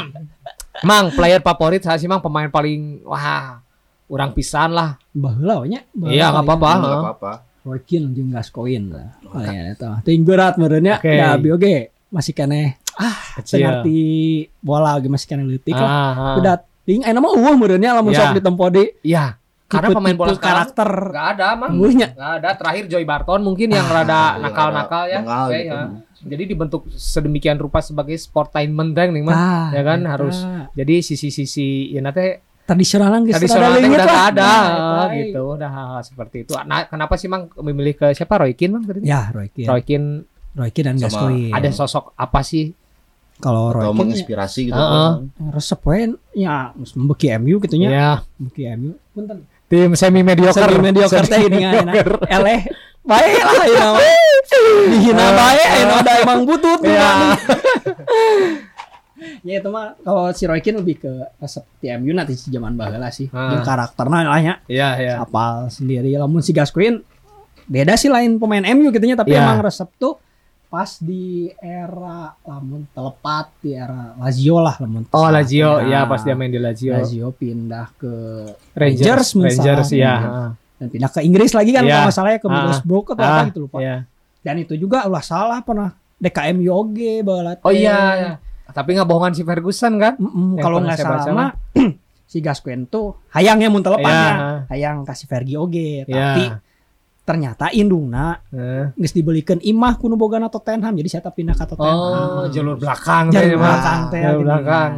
Speaker 3: mang player favorit saya sih mang pemain paling wah orang pisan lah.
Speaker 1: Baheula we nya.
Speaker 3: Iya nggak
Speaker 1: paling
Speaker 3: apa-apa.
Speaker 2: Nggak
Speaker 3: heeh.
Speaker 2: apa-apa.
Speaker 1: Roykin jeung Gascoigne lah. Oh ya eta. Teuing berat meureunnya.
Speaker 3: Oke.
Speaker 1: Da oge masih keneh
Speaker 3: Kecil.
Speaker 1: ngerti bola oge masih keneh leutik lah.
Speaker 3: Ah, ah.
Speaker 1: Udah ting ayeuna mah eueuh meureunnya lamun sok ditempo di
Speaker 3: Iya. Karena pemain bola sekarang
Speaker 1: karakter
Speaker 3: nggak ada mang.
Speaker 1: eueuhnya.
Speaker 3: Nggak ada. Terakhir Joy Barton mungkin yang
Speaker 2: Ah,
Speaker 3: rada
Speaker 2: yang
Speaker 3: nakal-nakal ya.
Speaker 2: bengal
Speaker 3: Oke,
Speaker 2: gitu.
Speaker 3: ya. Jadi dibentuk sedemikian rupa sebagai sportainment rank nih mang.
Speaker 1: Ah,
Speaker 3: ya kan,
Speaker 1: eta.
Speaker 3: harus. Jadi sisi-sisi ya nanti
Speaker 1: tradisional geus
Speaker 3: tradisional udah nggak ada
Speaker 1: Nah, eta,
Speaker 3: gitu udah hal-hal seperti itu nah kenapa sih mang memilih ke siapa Roykin mang tadi
Speaker 1: Ya, Roykin.
Speaker 3: Roykin
Speaker 1: Roykin dan
Speaker 2: Sama
Speaker 1: Gascoigne.
Speaker 3: ada sosok apa sih
Speaker 1: kalau
Speaker 2: Atau
Speaker 1: Roykin ya,
Speaker 2: menginspirasi gitu.
Speaker 3: Heeh.
Speaker 1: resep ya membeki MU gitu
Speaker 3: ya
Speaker 1: Membeki MU. Punten.
Speaker 3: Tim semi mediocre
Speaker 1: Semi mediocre teh ini. Eleh. Bae lah ini mah. Dihina bae ayeuna ada emang butut
Speaker 3: Iya.
Speaker 1: ya. Ya itu mah kalau si Roykin lebih ke resep di MU nanti zaman baheula sih.
Speaker 3: Ah.
Speaker 1: Jeung karakterna lah nya.
Speaker 3: Iya ya
Speaker 1: Apal sendiri lamun si Gascoigne beda sih lain pemain MU gitu nya tapi
Speaker 3: Iya.
Speaker 1: emang resep tuh pas di era lamun telepat di era Lazio lah lamun
Speaker 3: oh. Lazio
Speaker 1: Ya,
Speaker 3: ya pas dia main di Lazio
Speaker 1: Lazio pindah ke
Speaker 3: Rangers
Speaker 1: Rangers misalnya.
Speaker 3: Rangers ya
Speaker 1: dan pindah ke Inggris lagi kan
Speaker 3: Iya.
Speaker 1: kalau nggak salah ya ke
Speaker 3: Ah.
Speaker 1: Middlesbrough atau
Speaker 3: Ah,
Speaker 1: apa gitu lupa.
Speaker 3: iya.
Speaker 1: Dan itu juga ulah salah pernah DKM Yoge balat.
Speaker 3: oh iya ya. tapi nggak bohongan si Ferguson kan
Speaker 1: Mm-mm,
Speaker 3: Yang
Speaker 1: kalau nggak salah mah si Gascoigne tuh hayangnya mun telepannya,
Speaker 3: Iya.
Speaker 1: hayang kasih Fergie oge,
Speaker 3: Iya.
Speaker 1: tapi ternyata indungna
Speaker 3: Eh.
Speaker 1: geus dibelikeun imah kuno bogana Tottenham jadi saya pindah ke Tottenham.
Speaker 3: oh jalur belakang
Speaker 1: Jalur belakang teh,
Speaker 3: jalur belakang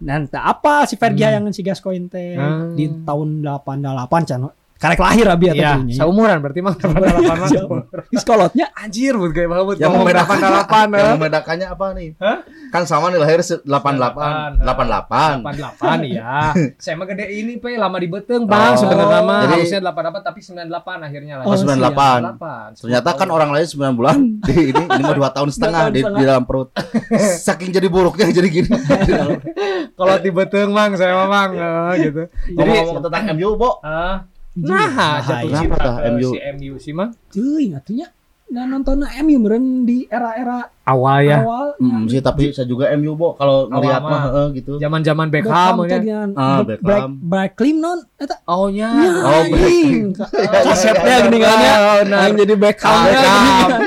Speaker 1: Dan teu apa si Fergie
Speaker 3: Hmm.
Speaker 1: yang si Gascoigne teh
Speaker 3: Hmm.
Speaker 1: di tahun 88 can karek lahir abi
Speaker 3: Iya,
Speaker 1: atuh nya.
Speaker 3: seumuran berarti mah 88 mah.
Speaker 1: Geus kolotnya
Speaker 3: Anjir, buat kayak banget.
Speaker 2: Yang
Speaker 3: Ngomong
Speaker 2: membedakan
Speaker 3: 88
Speaker 2: yang
Speaker 3: eh.
Speaker 2: membedakannya apa nih?
Speaker 3: Hah?
Speaker 2: Kan sama nih lahir se- 88, 88.
Speaker 3: 88 ya. Saya mah gede ini pe lama di Beteng, Bang.
Speaker 2: Oh,
Speaker 3: Sebenarnya mah
Speaker 2: jadi-
Speaker 3: harusnya 88 tapi 98 akhirnya lah.
Speaker 2: Oh, 98.
Speaker 3: 98.
Speaker 2: Ternyata kan orang lain 9 bulan di ini ini mah 2 tahun setengah di, di dalam perut. Saking jadi buruknya jadi gini.
Speaker 3: Kalau di Beteng, Mang, saya mah Mang eh, gitu. Jadi
Speaker 2: Ngomong-ngomong tentang MU, Bo.
Speaker 3: Ah, nah, jatuh
Speaker 2: Kenapa
Speaker 3: cinta
Speaker 2: tah
Speaker 3: ke
Speaker 2: MU?
Speaker 3: si MU sih, Mang.
Speaker 1: Cuy, atunya nggak nonton MU meren di era-era
Speaker 3: Awal ya.
Speaker 1: awal.
Speaker 2: Hmm, sih tapi saya juga MU, Bo. Kalau ngelihat mah
Speaker 3: mah.
Speaker 2: heeh, gitu.
Speaker 3: Zaman-zaman
Speaker 1: Beckham
Speaker 3: ya.
Speaker 2: Ah, Beckham.
Speaker 1: Black Clean non eta.
Speaker 3: Oh nya.
Speaker 2: Oh,
Speaker 1: kan ya. Yang jadi Beckham
Speaker 3: Ah,
Speaker 1: ya.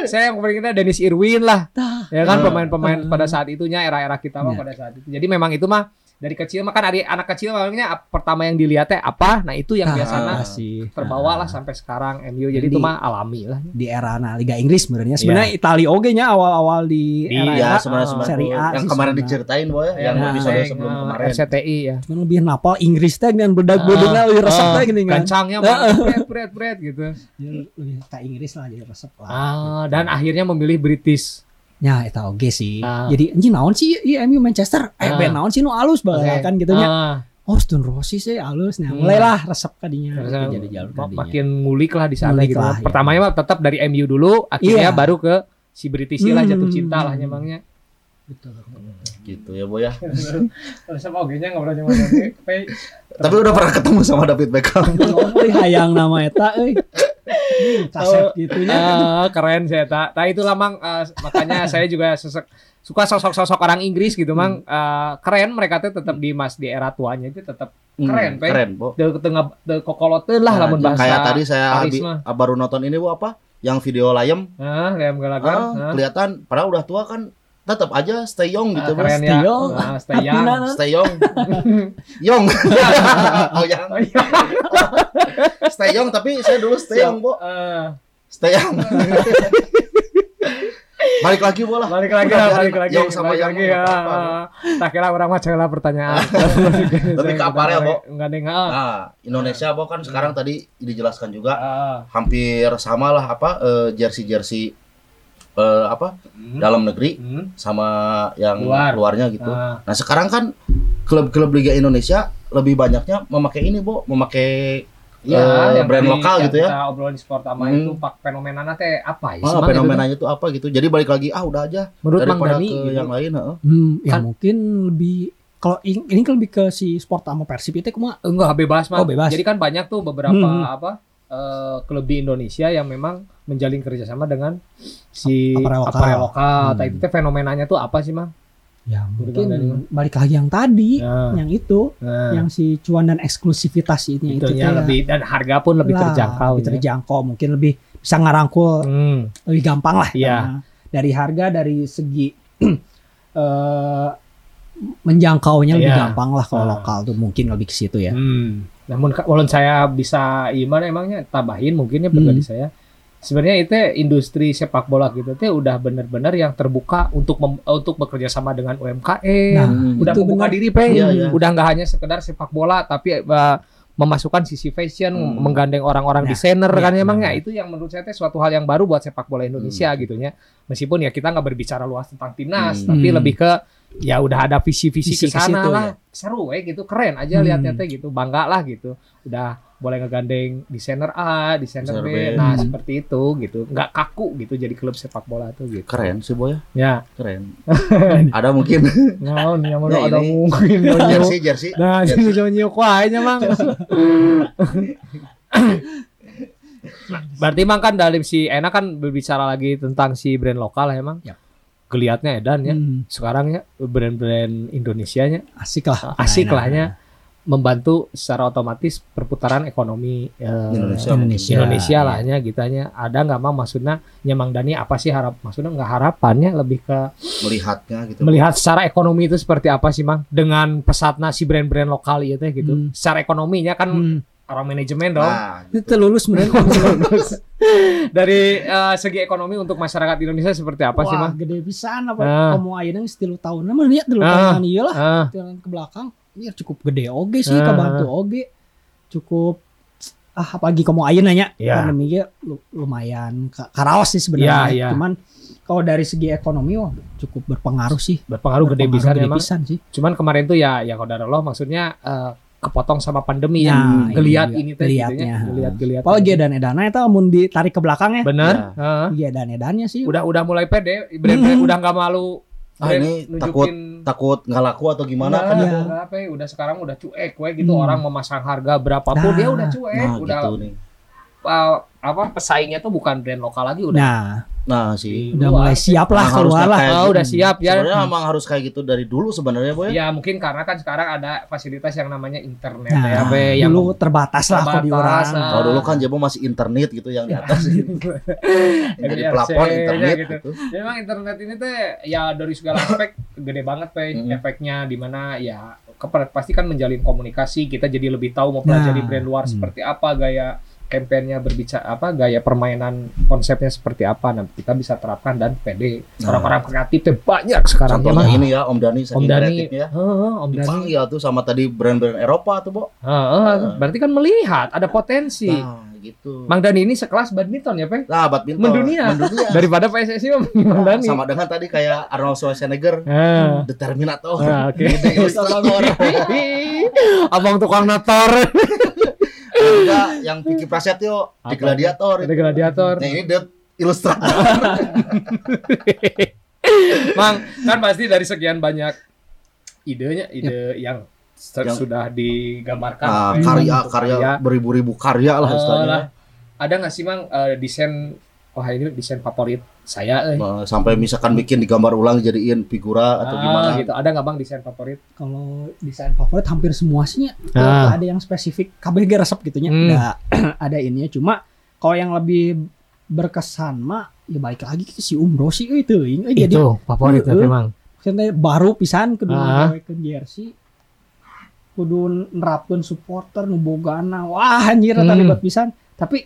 Speaker 3: Saya yang paling kita Dennis Irwin lah. Ya kan
Speaker 2: Ah.
Speaker 3: pemain-pemain pada saat itunya era-era kita mah
Speaker 1: Ya.
Speaker 3: pada saat itu jadi memang itu mah dari kecil makan dari anak kecil makanya pertama yang dilihatnya apa? Nah itu yang
Speaker 1: Ah,
Speaker 3: biasanya
Speaker 1: sih.
Speaker 3: terbawa lah
Speaker 1: Ah.
Speaker 3: sampai sekarang MU jadi itu mah alami lah.
Speaker 1: di era nah, Liga Inggris sebenarnya. Sebenarnya Italia oge nya awal-awal di
Speaker 3: Di-
Speaker 1: era
Speaker 2: Iya,
Speaker 3: Ah,
Speaker 2: sebenarnya.
Speaker 3: Ah,
Speaker 2: sebenarnya
Speaker 1: Serie A
Speaker 2: yang
Speaker 1: sih
Speaker 2: kemarin
Speaker 1: sebenarnya.
Speaker 2: diceritain boy, yang
Speaker 1: Nah,
Speaker 2: episode
Speaker 3: Yang,
Speaker 2: sebelum kemarin.
Speaker 3: RCTI ya.
Speaker 1: Cuman lebih napal Inggris teh dengan bedak-bedaknya lebih resep teh gini kan.
Speaker 3: Kencangnya bret bret bret gitu.
Speaker 1: Lebih ke Inggris lah jadi resep lah.
Speaker 3: Ah dan akhirnya memilih British
Speaker 1: ya itu oge sih
Speaker 3: Ah.
Speaker 1: jadi anjing naon sih iya MU Manchester eh
Speaker 3: Ah.
Speaker 1: ben naon sih nu alus banget
Speaker 3: Oke.
Speaker 1: kan gitu nya
Speaker 3: Ah,
Speaker 1: oh Stone Rossi sih alus nah
Speaker 3: Hmm.
Speaker 1: mulailah resep kadinya jadi jalur tadinya.
Speaker 3: makin ngulik lah di sana
Speaker 1: Ngulik
Speaker 3: gitu
Speaker 1: lah, ya.
Speaker 3: pertamanya mah tetap dari MU dulu akhirnya
Speaker 1: Iya.
Speaker 3: baru ke si British lah jatuh
Speaker 1: Hmm.
Speaker 3: cinta lah nyemangnya
Speaker 2: Gitu ya boy ya.
Speaker 3: ngobrol sama
Speaker 2: Tapi udah pernah ketemu sama David Beckham.
Speaker 1: Oh, hayang nama eta euy kaset gitunya
Speaker 3: Ah, keren saya tak. Nah itulah mang eh, makanya saya juga sesek, suka sosok-sosok orang Inggris gitu mang Eh, keren mereka tuh tetap di mas di era tuanya itu tetap Keren, Pe.
Speaker 2: Keren, Bo.
Speaker 3: de tengah de lah
Speaker 2: Nah,
Speaker 3: lamun bahasa
Speaker 2: kayak tadi saya abi- baru nonton ini Bu apa? Yang video layem.
Speaker 3: Nah, kayak galakan.
Speaker 2: Ah, kelihatan padahal udah tua kan tetap aja stay young gitu, Bos.
Speaker 3: keren ya.
Speaker 1: Stay young.
Speaker 3: Ah, stay young.
Speaker 1: Nah.
Speaker 2: Stay young. young. oh, yang.
Speaker 3: Oh, iya.
Speaker 2: Stay young tapi saya dulu stay young, Bu.
Speaker 3: Eh,
Speaker 2: Stay young. Balik lagi bola.
Speaker 3: balik lagi lah, balik lagi.
Speaker 2: Yang sama
Speaker 3: balik
Speaker 2: yang
Speaker 3: lagi
Speaker 2: nggak
Speaker 3: ya. Tak kira orang mah lah pertanyaan.
Speaker 2: Tapi ke aparel, Bo.
Speaker 3: Enggak ada enggak.
Speaker 2: Nah, Indonesia Bo kan sekarang tadi dijelaskan juga
Speaker 3: Ah,
Speaker 2: hampir sama lah apa eh, jersey-jersey eh, apa
Speaker 3: hmm,
Speaker 2: dalam negeri
Speaker 3: hmm,
Speaker 2: sama yang
Speaker 3: Luar.
Speaker 2: luarnya gitu.
Speaker 3: ah.
Speaker 2: Nah sekarang kan klub-klub Liga Indonesia lebih banyaknya memakai ini, Bo, memakai
Speaker 3: Iya,
Speaker 2: eh,
Speaker 3: yang
Speaker 2: brand
Speaker 3: tadi
Speaker 2: lokal
Speaker 3: yang
Speaker 2: gitu ya.
Speaker 3: Kita obrolin sport sama
Speaker 2: Hmm.
Speaker 3: itu pak fenomenanya teh apa ya?
Speaker 2: Ah,
Speaker 3: Semang
Speaker 2: fenomenanya itu apa gitu. Jadi balik lagi ah udah aja.
Speaker 3: Menurut Mang
Speaker 2: daripada
Speaker 3: Dani
Speaker 2: ke
Speaker 3: gitu.
Speaker 2: yang lain, heeh.
Speaker 1: Hmm, ya
Speaker 3: Kan-
Speaker 1: mungkin lebih kalau in- ini kan lebih ke si sport sama Persib itu kumaha
Speaker 3: enggak bebas Mang.
Speaker 1: Oh, bebas.
Speaker 3: Jadi kan banyak tuh beberapa
Speaker 1: Hmm.
Speaker 3: apa eh, klub di Indonesia yang memang menjalin kerjasama dengan si
Speaker 1: Aparel lokal.
Speaker 3: aparel lokal.
Speaker 1: Hmm.
Speaker 3: Nah, itu fenomenanya tuh apa sih, Mang?
Speaker 1: ya mungkin balik lagi yang tadi
Speaker 3: Nah,
Speaker 1: yang itu
Speaker 3: nah,
Speaker 1: yang si cuan dan eksklusivitas ini itu teh
Speaker 3: lebih dan harga pun lebih
Speaker 1: lah,
Speaker 3: terjangkau.
Speaker 1: lebih
Speaker 3: ya.
Speaker 1: terjangkau mungkin lebih bisa ngarangkul
Speaker 3: Hmm.
Speaker 1: lebih gampang lah
Speaker 3: Iya.
Speaker 1: karena dari harga dari segi eh menjangkaunya lebih
Speaker 3: Iya.
Speaker 1: gampang lah kalau
Speaker 3: Ah.
Speaker 1: lokal tuh mungkin lebih ke situ ya.
Speaker 3: Hmm. Namun ka- walaupun saya bisa gimana emangnya tambahin mungkinnya pribadi
Speaker 1: Hmm.
Speaker 3: saya. Sebenarnya itu industri sepak bola gitu teh udah benar-benar yang terbuka untuk mem- untuk bekerja sama dengan UMKM.
Speaker 1: Nah,
Speaker 2: Hmm.
Speaker 3: udah
Speaker 1: itu
Speaker 3: membuka
Speaker 1: benar.
Speaker 3: diri pe.
Speaker 2: Iya, iya.
Speaker 3: Udah nggak hanya sekedar sepak bola tapi eh, memasukkan sisi fashion,
Speaker 2: Hmm.
Speaker 3: menggandeng orang-orang
Speaker 1: Nah,
Speaker 3: desainer
Speaker 1: iya,
Speaker 3: kan emangnya
Speaker 1: benar.
Speaker 3: itu yang menurut saya teh suatu hal yang baru buat sepak bola Indonesia
Speaker 2: Hmm.
Speaker 3: gitu ya. Meskipun ya kita nggak berbicara luas tentang timnas,
Speaker 2: Hmm.
Speaker 3: tapi
Speaker 1: Hmm.
Speaker 3: lebih ke ya udah ada visi-visi
Speaker 1: Visi
Speaker 3: ke sana lah.
Speaker 1: ya.
Speaker 3: Seru eh gitu, keren aja
Speaker 1: Hmm.
Speaker 3: lihatnya teh gitu, bangga lah gitu. Udah boleh ngegandeng desainer A, desainer B.
Speaker 2: B.
Speaker 3: Nah,
Speaker 1: Hmm.
Speaker 3: seperti itu gitu. nggak kaku gitu jadi klub sepak bola tuh gitu.
Speaker 2: Keren sih boy,
Speaker 3: Ya,
Speaker 2: keren. Ada mungkin
Speaker 3: naon yang
Speaker 2: Ya,
Speaker 3: ada
Speaker 2: ini.
Speaker 3: mungkin
Speaker 2: jersey jersey.
Speaker 3: Nah, sini nyonyo kuahnya, Mang. Berarti Mang kan dalam si enak kan berbicara lagi tentang si brand lokal ya, Mang.
Speaker 1: Yap.
Speaker 3: Geliatnya edan ya.
Speaker 1: Hmm,
Speaker 3: Sekarang ya brand-brand Indonesianya
Speaker 1: asik lah.
Speaker 3: asik
Speaker 1: Nah,
Speaker 3: lah ya. membantu secara otomatis perputaran ekonomi eh,
Speaker 2: Indonesia.
Speaker 1: Indonesia.
Speaker 3: Indonesia lah ya gitanya ada nggak mang maksudnya nyemang Dani apa sih harap maksudnya nggak harapannya lebih ke
Speaker 2: Melihatnya gitu.
Speaker 3: melihat secara ekonomi itu seperti apa sih mang dengan pesatnya si brand-brand lokal itu gitu
Speaker 1: Hmm.
Speaker 3: secara ekonominya kan
Speaker 1: Hmm,
Speaker 3: orang manajemen dong
Speaker 2: Nah,
Speaker 1: itu terlulus sebenarnya.
Speaker 3: dari eh, segi ekonomi untuk masyarakat Indonesia seperti apa sih
Speaker 1: Wah,
Speaker 3: mang
Speaker 1: gede pisan apa
Speaker 3: Ah.
Speaker 1: kamu ayeuna geus 3 tahun mah lihat dulu tahunan ieu lah.
Speaker 3: ah,
Speaker 1: ke belakang ya cukup gede oge sih
Speaker 3: Ah.
Speaker 1: kebantu oge. Cukup ah apalagi kamu ayeuna nya
Speaker 3: Ya.
Speaker 1: pandemi ge lu- lumayan ka- karaos sih sebenarnya.
Speaker 3: Ya, ya.
Speaker 1: Cuman kalau dari segi ekonomi wah cukup berpengaruh sih.
Speaker 3: berpengaruh gede
Speaker 1: Berpengaruh
Speaker 3: bisa
Speaker 1: gede pisan sih.
Speaker 3: cuman kemarin tuh ya ya kalau Allah maksudnya eh, kepotong sama pandemi
Speaker 1: Ya,
Speaker 3: ya
Speaker 1: ini
Speaker 3: geliat
Speaker 1: juga.
Speaker 3: ini teh
Speaker 1: Geliatnya.
Speaker 3: gitunya geliat geliat
Speaker 1: Apalagi dan edana itu mun ditarik ke belakang ya.
Speaker 3: bener
Speaker 2: Ya.
Speaker 3: Heeh.
Speaker 1: Iya dan edannya sih.
Speaker 3: udah udah mulai pede brand-brand
Speaker 1: Hmm.
Speaker 3: udah nggak malu
Speaker 2: Ah,
Speaker 3: brand
Speaker 2: ini
Speaker 3: nunjukin
Speaker 2: takut nggak laku atau gimana
Speaker 3: Nah,
Speaker 2: kan
Speaker 1: ya.
Speaker 2: ya.
Speaker 3: udah apa ya, udah sekarang udah cuek we gitu
Speaker 1: Hmm.
Speaker 3: orang memasang harga berapapun
Speaker 1: Nah.
Speaker 3: dia udah cuek
Speaker 2: Nah,
Speaker 3: udah
Speaker 2: gitu nih.
Speaker 3: Uh, apa pesaingnya tuh bukan brand lokal lagi udah
Speaker 1: Nah,
Speaker 2: Nah, sih.
Speaker 1: udah
Speaker 3: luar.
Speaker 1: mulai siap lah
Speaker 2: Emang
Speaker 1: keluar lah.
Speaker 2: kayak
Speaker 3: Ah,
Speaker 2: gitu.
Speaker 3: udah siap ya
Speaker 2: Sebenarnya emang harus kayak gitu dari dulu sebenarnya, Boy.
Speaker 3: ya mungkin karena kan sekarang ada fasilitas yang namanya internet
Speaker 1: Nah,
Speaker 3: ya Be, yang
Speaker 1: dulu terbatas lah kok di orang.
Speaker 3: ah.
Speaker 2: Kalau dulu kan Jebo masih internet gitu yang di atas gitu. Yang jadi
Speaker 3: NRC-nya
Speaker 2: pelapor internet
Speaker 3: gitu.
Speaker 2: gitu.
Speaker 3: Ya, memang internet ini teh ya dari segala aspek gede banget pe
Speaker 2: Mm.
Speaker 3: efeknya di mana ya pasti kan menjalin komunikasi kita jadi lebih tahu mau pelajari
Speaker 1: Nah,
Speaker 3: brand luar
Speaker 1: hmm.
Speaker 3: seperti apa gaya kampanyenya berbicara apa gaya permainan konsepnya seperti apa nah kita bisa terapkan dan PD
Speaker 2: Nah.
Speaker 3: orang-orang kreatif tuh banyak sekarang ya
Speaker 2: Contohnya
Speaker 3: Mang.
Speaker 2: ini ya Om Dani
Speaker 3: Om Dani
Speaker 2: ya.
Speaker 3: Om Dani
Speaker 2: Dipanggil tuh sama tadi brand-brand Eropa tuh, Bo.
Speaker 3: Heeh, berarti kan melihat ada potensi
Speaker 2: Nah, gitu.
Speaker 3: Mang Dani ini sekelas badminton ya Peng
Speaker 2: Nah, badminton.
Speaker 3: Mendunia.
Speaker 2: Mendunia.
Speaker 3: daripada PSSI Mang Mang Dani
Speaker 2: Sama dengan tadi kayak Arnold Schwarzenegger,
Speaker 3: Nah.
Speaker 2: The Terminator.
Speaker 3: Nah, oke.
Speaker 2: Ide ilustrator.
Speaker 3: Abang tukang nator.
Speaker 2: Juga yang Vicky Prasetyo di? Gladiator.
Speaker 3: Ada gladiator.
Speaker 2: Yang ini The Ilustrator.
Speaker 3: Mang, kan pasti dari sekian banyak idenya, ide yang, ser-
Speaker 2: Yang-
Speaker 3: sudah digambarkan.
Speaker 2: Nah,
Speaker 3: ya,
Speaker 2: karya karya beribu-ribu karya lah
Speaker 3: Eh,
Speaker 2: istilahnya.
Speaker 3: lah. Ada nggak sih Mang eh, desain wah ini desain favorit saya eh.
Speaker 2: Eh, Sampai misalkan bikin digambar ulang jadiin figura atau
Speaker 3: Ah,
Speaker 2: gimana.
Speaker 3: gitu. Ada nggak Bang desain favorit?
Speaker 1: Kalau desain favorit hampir semua sih ya.
Speaker 3: Ah.
Speaker 1: Ada yang spesifik. KBG resep gitu nya.
Speaker 3: Hmm.
Speaker 1: Nggak ada ininya. Cuma kalau yang lebih berkesan mah ya balik lagi ke si Umro sih eh, itu. Eh, Jadi
Speaker 3: favorit
Speaker 1: tapi,
Speaker 3: Mang.
Speaker 1: maksudnya baru pisan kudu
Speaker 3: Ah.
Speaker 1: ngagawekeun jersey kudu nerapkeun supporter nu bogana wah anjir
Speaker 3: Hmm.
Speaker 1: ribet pisan tapi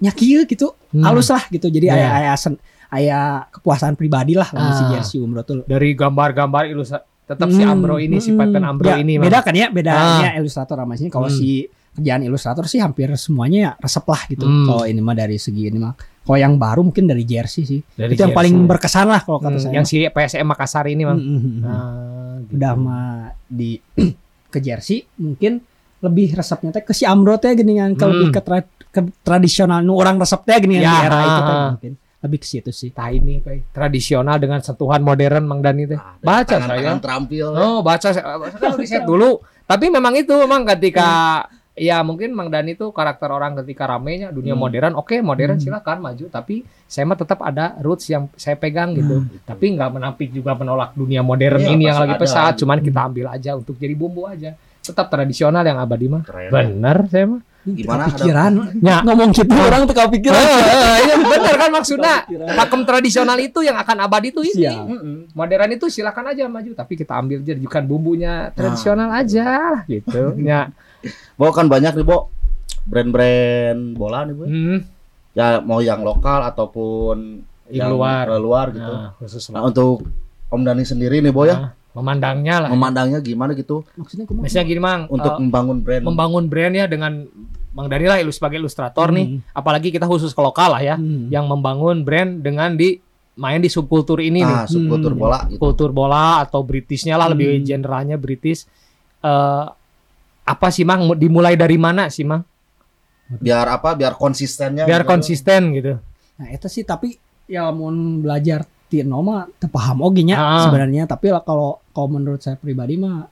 Speaker 1: nya kieu gitu
Speaker 3: Hmm.
Speaker 1: halus lah gitu jadi
Speaker 3: Iya.
Speaker 1: aya aya sen- aya kepuasan pribadi lah lamun si jersey umroh tuh
Speaker 3: Dari gambar-gambar ilustrasi tetap si
Speaker 1: Hmm,
Speaker 3: Ambro ini, si
Speaker 1: hmm,
Speaker 3: Paten Ambro
Speaker 1: ya,
Speaker 3: ini Mang.
Speaker 1: beda kan ya bedanya
Speaker 3: Ah.
Speaker 1: ilustrator sama sini kalau
Speaker 3: Hmm.
Speaker 1: si kerjaan ilustrator sih hampir semuanya ya resep lah gitu
Speaker 3: Hmm.
Speaker 1: kalau ini mah dari segi ini mah kalau yang baru mungkin dari jersey sih
Speaker 3: Dari
Speaker 1: itu yang
Speaker 3: jersey.
Speaker 1: paling berkesan lah kalau kata
Speaker 3: Hmm,
Speaker 1: saya
Speaker 3: yang si PSM Makassar ini Mang.
Speaker 1: Hmm, hmm, hmm.
Speaker 3: Nah, gitu.
Speaker 1: udah mah di ke jersey mungkin lebih resepnya teh ke si Amro teh gini kan ke
Speaker 3: Hmm.
Speaker 1: lebih ke, tra- ke tradisional nu orang resep teh gini kan
Speaker 3: Ya,
Speaker 1: di era itu teh
Speaker 3: ah, ah.
Speaker 1: mungkin lebih ke situ sih.
Speaker 3: Tah ini Pak. tradisional dengan sentuhan modern Mang Dani teh.
Speaker 2: Nah,
Speaker 3: Baca
Speaker 2: tangan-tangan
Speaker 3: saya.
Speaker 2: terampil.
Speaker 3: Oh, baca saya kan riset dulu. Tapi memang itu memang ketika ya mungkin Mang Dani itu karakter orang ketika ramenya dunia
Speaker 2: Hmm.
Speaker 3: modern. Oke, modern
Speaker 1: Hmm.
Speaker 3: silakan maju, tapi saya mah tetap ada roots yang saya pegang gitu. Tapi nggak menampik juga menolak dunia modern
Speaker 2: Iya,
Speaker 3: ini yang lagi
Speaker 2: ada.
Speaker 3: pesat, cuman kita ambil aja untuk jadi bumbu aja. Tetap tradisional yang abadi mah.
Speaker 2: Keren.
Speaker 3: Bener saya mah.
Speaker 2: Gimana
Speaker 1: Pikiran
Speaker 3: Ya.
Speaker 1: ngomong gitu orang tuh kepikiran.
Speaker 3: Iya bener kan maksudnya. Pakem tradisional itu yang akan abadi itu ini.
Speaker 1: Siap.
Speaker 2: Mm-mm.
Speaker 3: modern itu silakan aja maju tapi kita ambil jadikan bumbunya tradisional aja lah gitu ya
Speaker 2: Bo kan banyak nih, Bo. Brand-brand bola nih, Bo.
Speaker 3: hmm,
Speaker 2: Ya mau yang lokal ataupun
Speaker 3: yang luar
Speaker 2: eh, luar gitu.
Speaker 3: nah, khusus
Speaker 2: Nah, untuk Om Dani sendiri nih, Bo ya.
Speaker 3: Nah, memandangnya lah
Speaker 2: Memandangnya gimana gitu
Speaker 1: Maksudnya kumaha?
Speaker 3: biasanya gini mang
Speaker 2: untuk
Speaker 3: eh,
Speaker 2: membangun brand.
Speaker 3: membangun brand ya dengan Bang Dani lah ilus sebagai ilustrator nih
Speaker 1: Hmm.
Speaker 3: apalagi kita khusus ke lokal lah ya
Speaker 1: Hmm.
Speaker 3: yang membangun brand dengan di main di subkultur ini nih
Speaker 2: ah, subkultur
Speaker 1: Hmm.
Speaker 2: bola gitu.
Speaker 3: kultur bola atau Britishnya lah lebih
Speaker 1: Hmm.
Speaker 3: generalnya British Eh, apa sih mang dimulai dari mana sih mang
Speaker 2: Biar apa? Biar konsistennya.
Speaker 3: biar
Speaker 2: gitu.
Speaker 3: konsisten gitu
Speaker 1: Nah, itu sih tapi ya mau belajar tino mah teu paham oge nya
Speaker 3: Ah.
Speaker 1: sebenarnya tapi lah kalau kalau menurut saya pribadi mah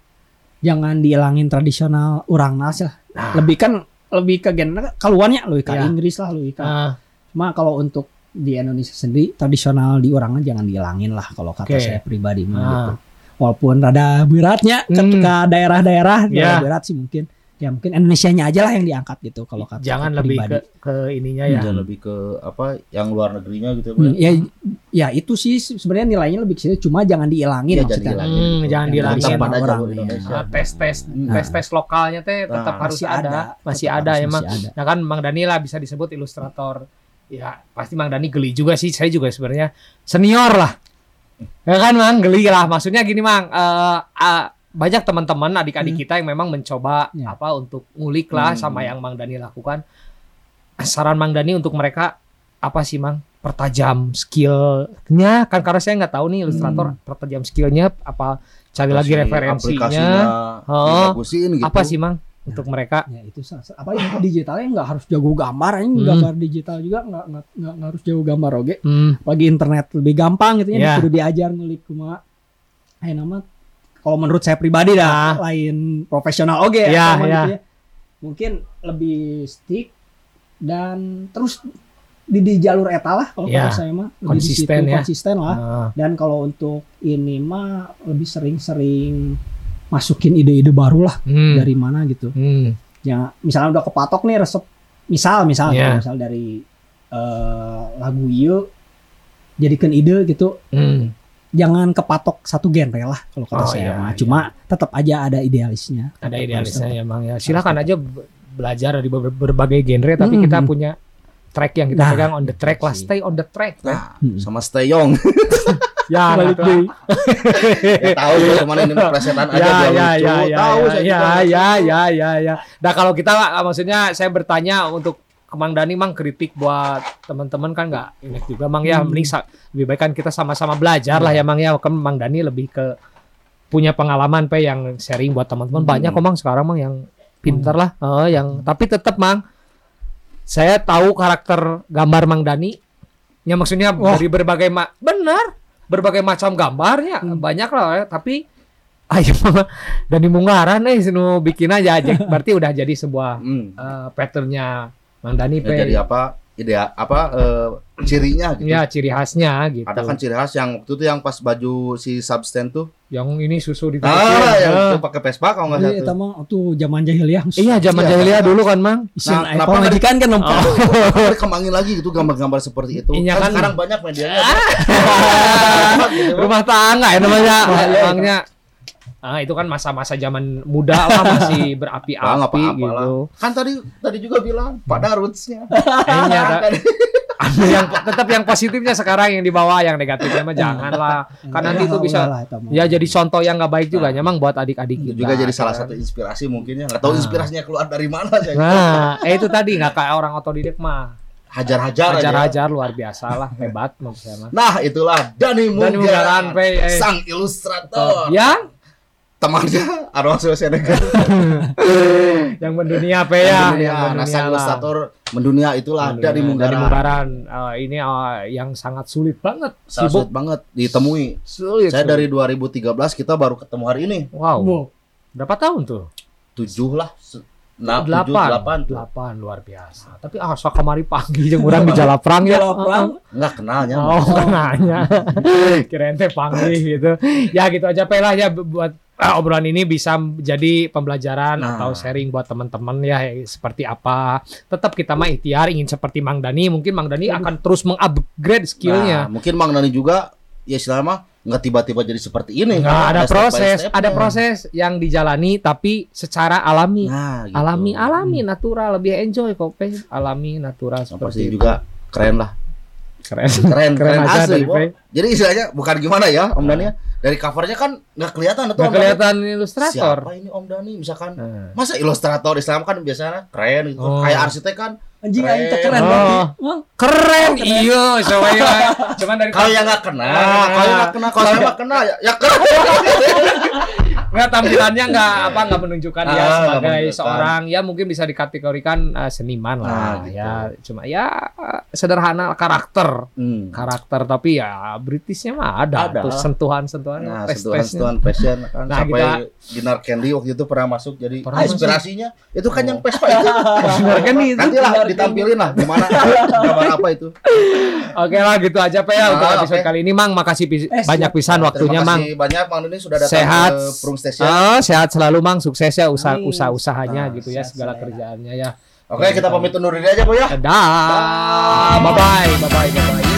Speaker 1: jangan dihilangin tradisional orang nas lah.
Speaker 3: Nah.
Speaker 1: Lebih kan lebih ke gen keluarnya lebih ke
Speaker 3: Iya.
Speaker 1: Inggris lah lebih ke
Speaker 3: Ah,
Speaker 1: Cuma kalau untuk di Indonesia sendiri tradisional di orangnya jangan dihilangin lah kalau kata
Speaker 3: Oke.
Speaker 1: saya pribadi mah
Speaker 3: Ah.
Speaker 1: gitu. Walaupun rada beratnya
Speaker 3: Hmm.
Speaker 1: ketika daerah-daerah
Speaker 3: Ya.
Speaker 1: berat sih mungkin. Ya mungkin Indonesianya aja lah yang diangkat gitu kalau kata
Speaker 3: jangan lebih
Speaker 1: pribadi.
Speaker 3: ke, ke ininya ya
Speaker 2: Jangan lebih ke apa? Yang luar negerinya gitu. Bo.
Speaker 1: Hmm, ya ya itu sih sebenarnya nilainya lebih ke situ cuma jangan dihilangin
Speaker 2: Iya, jangan
Speaker 1: maksudnya.
Speaker 2: dihilangin.
Speaker 3: Hmm, jangan
Speaker 1: Yang
Speaker 3: dihilangin.
Speaker 2: ada
Speaker 1: orang, iya.
Speaker 2: Indonesia.
Speaker 3: Nah, tes tes
Speaker 1: Nah.
Speaker 3: tes tes lokalnya teh tetap
Speaker 2: Nah,
Speaker 3: harus
Speaker 1: Masih
Speaker 3: ada. masih
Speaker 1: Tetap
Speaker 3: ada
Speaker 1: harus
Speaker 3: emang
Speaker 1: masih ada.
Speaker 3: nah kan Mang Dani lah bisa disebut ilustrator ya pasti Mang Dani geli juga sih saya juga sebenarnya senior lah ya kan Mang geli lah maksudnya gini Mang eh, ah, banyak teman-teman adik-adik
Speaker 1: Hmm.
Speaker 3: kita yang memang mencoba
Speaker 1: Ya.
Speaker 3: apa untuk ngulik lah
Speaker 2: Hmm.
Speaker 3: sama yang Mang Dani lakukan saran Mang Dani untuk mereka apa sih Mang pertajam skillnya kan karena saya nggak tahu nih ilustrator pertajam skillnya apa cari lagi referensinya Oh.
Speaker 2: gitu.
Speaker 3: apa sih Mang untuk mereka
Speaker 1: Ya itu apa yang digitalnya nggak harus jago gambar ini
Speaker 3: Hmm.
Speaker 1: gambar digital juga nggak nggak harus jago gambar oke
Speaker 3: hmm.
Speaker 1: bagi internet lebih gampang gitu ya
Speaker 3: Ya.
Speaker 1: kudu diajar ngulik kumaha eh nama kalau menurut saya pribadi dah
Speaker 3: Ah.
Speaker 1: lain profesional oke
Speaker 3: Ya,
Speaker 1: sama
Speaker 3: ya.
Speaker 1: gitu ya. mungkin lebih stick dan terus di, di jalur eta lah kalau
Speaker 3: Ya.
Speaker 1: menurut saya mah Lebih
Speaker 3: Konsisten
Speaker 1: situ,
Speaker 3: ya.
Speaker 1: konsisten lah
Speaker 3: Ah.
Speaker 1: dan kalau untuk ini mah lebih sering-sering masukin ide-ide baru lah
Speaker 3: Hmm.
Speaker 1: dari mana gitu
Speaker 3: Hmm.
Speaker 1: ya misalnya udah kepatok nih resep misal misal
Speaker 3: Iya.
Speaker 1: misal dari eh, lagu iyo jadikan ide gitu
Speaker 3: Hmm.
Speaker 1: Jangan kepatok satu genre lah kalau kata
Speaker 3: Oh,
Speaker 1: saya
Speaker 3: iya,
Speaker 1: mah.
Speaker 3: iya.
Speaker 1: Cuma tetap aja ada idealisnya.
Speaker 3: ada idealisnya ya Bang ya. Silakan aja be- belajar dari ber- berbagai genre tapi
Speaker 1: Hmm.
Speaker 3: kita punya track yang kita
Speaker 1: Nah,
Speaker 3: pegang on the track lah, stay on the track. kan.
Speaker 2: Nah,
Speaker 1: Hmm.
Speaker 2: sama Stay Young.
Speaker 3: Ya,
Speaker 1: Balik
Speaker 3: gitu.
Speaker 1: deui.
Speaker 2: ya, tahu ya cuman ini presetan aja
Speaker 3: ya, ya, ya, ya,
Speaker 2: tahu
Speaker 3: ya, ya, ya, ya, ya, ya. Nah kalau kita maksudnya saya bertanya untuk ke Mang Dani Mang kritik buat teman-teman kan nggak enak juga Mang ya
Speaker 1: Hmm.
Speaker 3: mending lebih baik kan kita sama-sama belajar lah ya Mang ya kan Mang Dani lebih ke punya pengalaman pe yang sharing buat teman-teman
Speaker 2: Hmm.
Speaker 3: banyak kok Mang sekarang Mang yang pinter lah Oh, yang tapi tetap Mang saya tahu karakter gambar Mang Dani ya maksudnya
Speaker 1: Wah.
Speaker 3: dari berbagai ma- benar berbagai macam gambarnya
Speaker 1: Hmm.
Speaker 3: banyak lah ya, tapi ayo dan di Munggaran eh sinu bikin aja aja berarti udah jadi sebuah
Speaker 2: Hmm.
Speaker 3: eh, patternnya Mang Dani
Speaker 2: Ya,
Speaker 3: pe
Speaker 2: jadi apa ide apa eh, cirinya gitu.
Speaker 3: ya ciri khasnya gitu
Speaker 2: Ada kan ciri khas yang waktu itu yang pas baju si substan tuh.
Speaker 3: yang ini susu di
Speaker 2: Ah, yang itu pakai Vespa kalau nggak
Speaker 1: Iya,
Speaker 2: salah
Speaker 1: eta
Speaker 2: tuh.
Speaker 1: mah tuh zaman jahiliyah.
Speaker 3: iya zaman
Speaker 2: Iya,
Speaker 3: jahiliyah dulu kan Mang
Speaker 2: Nah,
Speaker 1: nah,
Speaker 2: kenapa
Speaker 1: majikan kan nempak.
Speaker 2: Kenapa dikembangin lagi gitu gambar-gambar seperti itu.
Speaker 3: Iya
Speaker 2: kan
Speaker 3: kan?
Speaker 2: sekarang banyak medianya.
Speaker 3: rumah tangga ya namanya
Speaker 2: iya.
Speaker 3: Ah itu kan masa-masa zaman muda lah masih berapi-api
Speaker 2: lah.
Speaker 3: gitu
Speaker 2: Kan tadi tadi juga bilang pada rootsnya.
Speaker 3: kayaknya ada yang tetap yang positifnya sekarang yang dibawa yang negatifnya mah janganlah kan nanti itu bisa
Speaker 1: lah,
Speaker 3: ya jadi contoh yang nggak baik juga memang buat adik-adik kita
Speaker 2: juga jadi salah
Speaker 3: kan.
Speaker 2: satu inspirasi mungkin ya. Nggak tahu
Speaker 3: Nah.
Speaker 2: inspirasinya keluar dari mana saya.
Speaker 3: nah eh itu tadi nggak kayak orang otodidak mah
Speaker 2: Hajar-hajar aja.
Speaker 3: hajar-hajar luar biasa lah hebat mah
Speaker 2: Nah, itulah Dani
Speaker 3: Dan
Speaker 2: Munggaran,
Speaker 3: Munggaran, Pe, eh.
Speaker 2: sang ilustrator.
Speaker 3: yang
Speaker 2: Temannya Arwah Schwarzenegger.
Speaker 3: yang mendunia pe ya
Speaker 2: Mendunia.
Speaker 3: yang mendunia
Speaker 2: mendunia itulah
Speaker 3: Mendunia.
Speaker 2: Dani Munggaran.
Speaker 3: Dari Munggaran. Eh, ini eh, yang sangat sulit banget
Speaker 2: Sangat
Speaker 3: sibuk
Speaker 2: sulit banget ditemui.
Speaker 3: sulit
Speaker 2: Saya
Speaker 3: sulit.
Speaker 2: dari 2013 kita baru ketemu hari ini.
Speaker 3: wow
Speaker 1: Wow.
Speaker 3: berapa tahun tuh
Speaker 2: Tujuh lah. Nah,
Speaker 3: delapan
Speaker 2: delapan.
Speaker 3: delapan luar biasa tapi asa kamari pagi jeung urang di Jalaprang ya
Speaker 1: Jalaprang.
Speaker 2: Enggak kenalnya.
Speaker 3: Oh, nanya. Kirain teh panggil gitu. Ya gitu aja Pe lah ya bu- buat ah, obrolan ini bisa jadi pembelajaran
Speaker 2: Nah.
Speaker 3: atau sharing buat teman-teman ya eh, seperti apa. Tetap kita mah ikhtiar ingin seperti Mang Dani, mungkin Mang Dani akan terus mengupgrade
Speaker 2: Nah,
Speaker 3: skillnya.
Speaker 2: mungkin Mang Dani juga ya selama nggak tiba-tiba jadi seperti ini.
Speaker 3: Nah,
Speaker 2: kan?
Speaker 3: ada proses, ada proses yang dijalani tapi secara alami.
Speaker 2: Nah, gitu.
Speaker 3: Alami, alami, natural, lebih enjoy kok. Alami, natural
Speaker 2: Yang pasti
Speaker 3: seperti itu.
Speaker 2: juga keren lah.
Speaker 3: Keren.
Speaker 2: Keren,
Speaker 3: Keren
Speaker 2: keren,
Speaker 3: aja
Speaker 2: asli.
Speaker 3: dari.
Speaker 2: Jadi istilahnya bukan gimana ya Om Dani ya. Dari covernya kan nggak kelihatan atau
Speaker 3: Nggak kelihatan ilustrator.
Speaker 2: Siapa ini Om Dani misalkan
Speaker 3: Nah.
Speaker 2: masa ilustrator Islam kan biasanya keren gitu.
Speaker 3: Oh.
Speaker 2: Kayak arsitek kan
Speaker 1: Anjing
Speaker 2: Keren.
Speaker 1: aing teh keren
Speaker 3: Oh. Keren, iya, soalnya cuman dari
Speaker 2: kalau yang nggak kena, kalau yang nggak kena, kalau saya nggak kena ya, ya keren.
Speaker 3: nggak tampilannya nggak apa nggak menunjukkan dia
Speaker 2: Ah, nggak
Speaker 3: sebagai seorang ya mungkin bisa dikategorikan uh, seniman lah
Speaker 2: Nah, gitu.
Speaker 3: ya cuma ya sederhana karakter
Speaker 2: Hmm.
Speaker 3: karakter tapi ya Britishnya mah ada,
Speaker 2: Ada.
Speaker 3: tuh sentuhan-sentuhan
Speaker 2: Nah, sentuhan-sentuhan passion kan
Speaker 3: Nah,
Speaker 2: sampai
Speaker 3: kita-
Speaker 2: Dinar Candy waktu itu pernah masuk jadi
Speaker 3: Pernah masuk.
Speaker 2: inspirasinya itu kan
Speaker 3: Oh.
Speaker 2: yang Vespa itu.
Speaker 3: Dinar Candy itu.
Speaker 2: Nanti lah ditampilin lah gimana gambar apa itu.
Speaker 3: oke lah gitu aja Pak ya
Speaker 2: Ah,
Speaker 3: untuk episode
Speaker 2: oke.
Speaker 3: kali ini Mang makasih pis-
Speaker 1: Eh,
Speaker 3: banyak pisan waktunya Mang
Speaker 2: banyak Mang Doni sudah datang
Speaker 3: Sehat.
Speaker 2: ke Prung Station.
Speaker 3: Oh, sehat selalu Mang sukses ya usaha
Speaker 1: Amin.
Speaker 3: usaha usahanya
Speaker 2: Nah,
Speaker 3: gitu ya segala
Speaker 1: selera.
Speaker 3: kerjaannya ya
Speaker 2: Oke, kita pamit undur diri aja, Bu ya.
Speaker 3: dah bye bye bye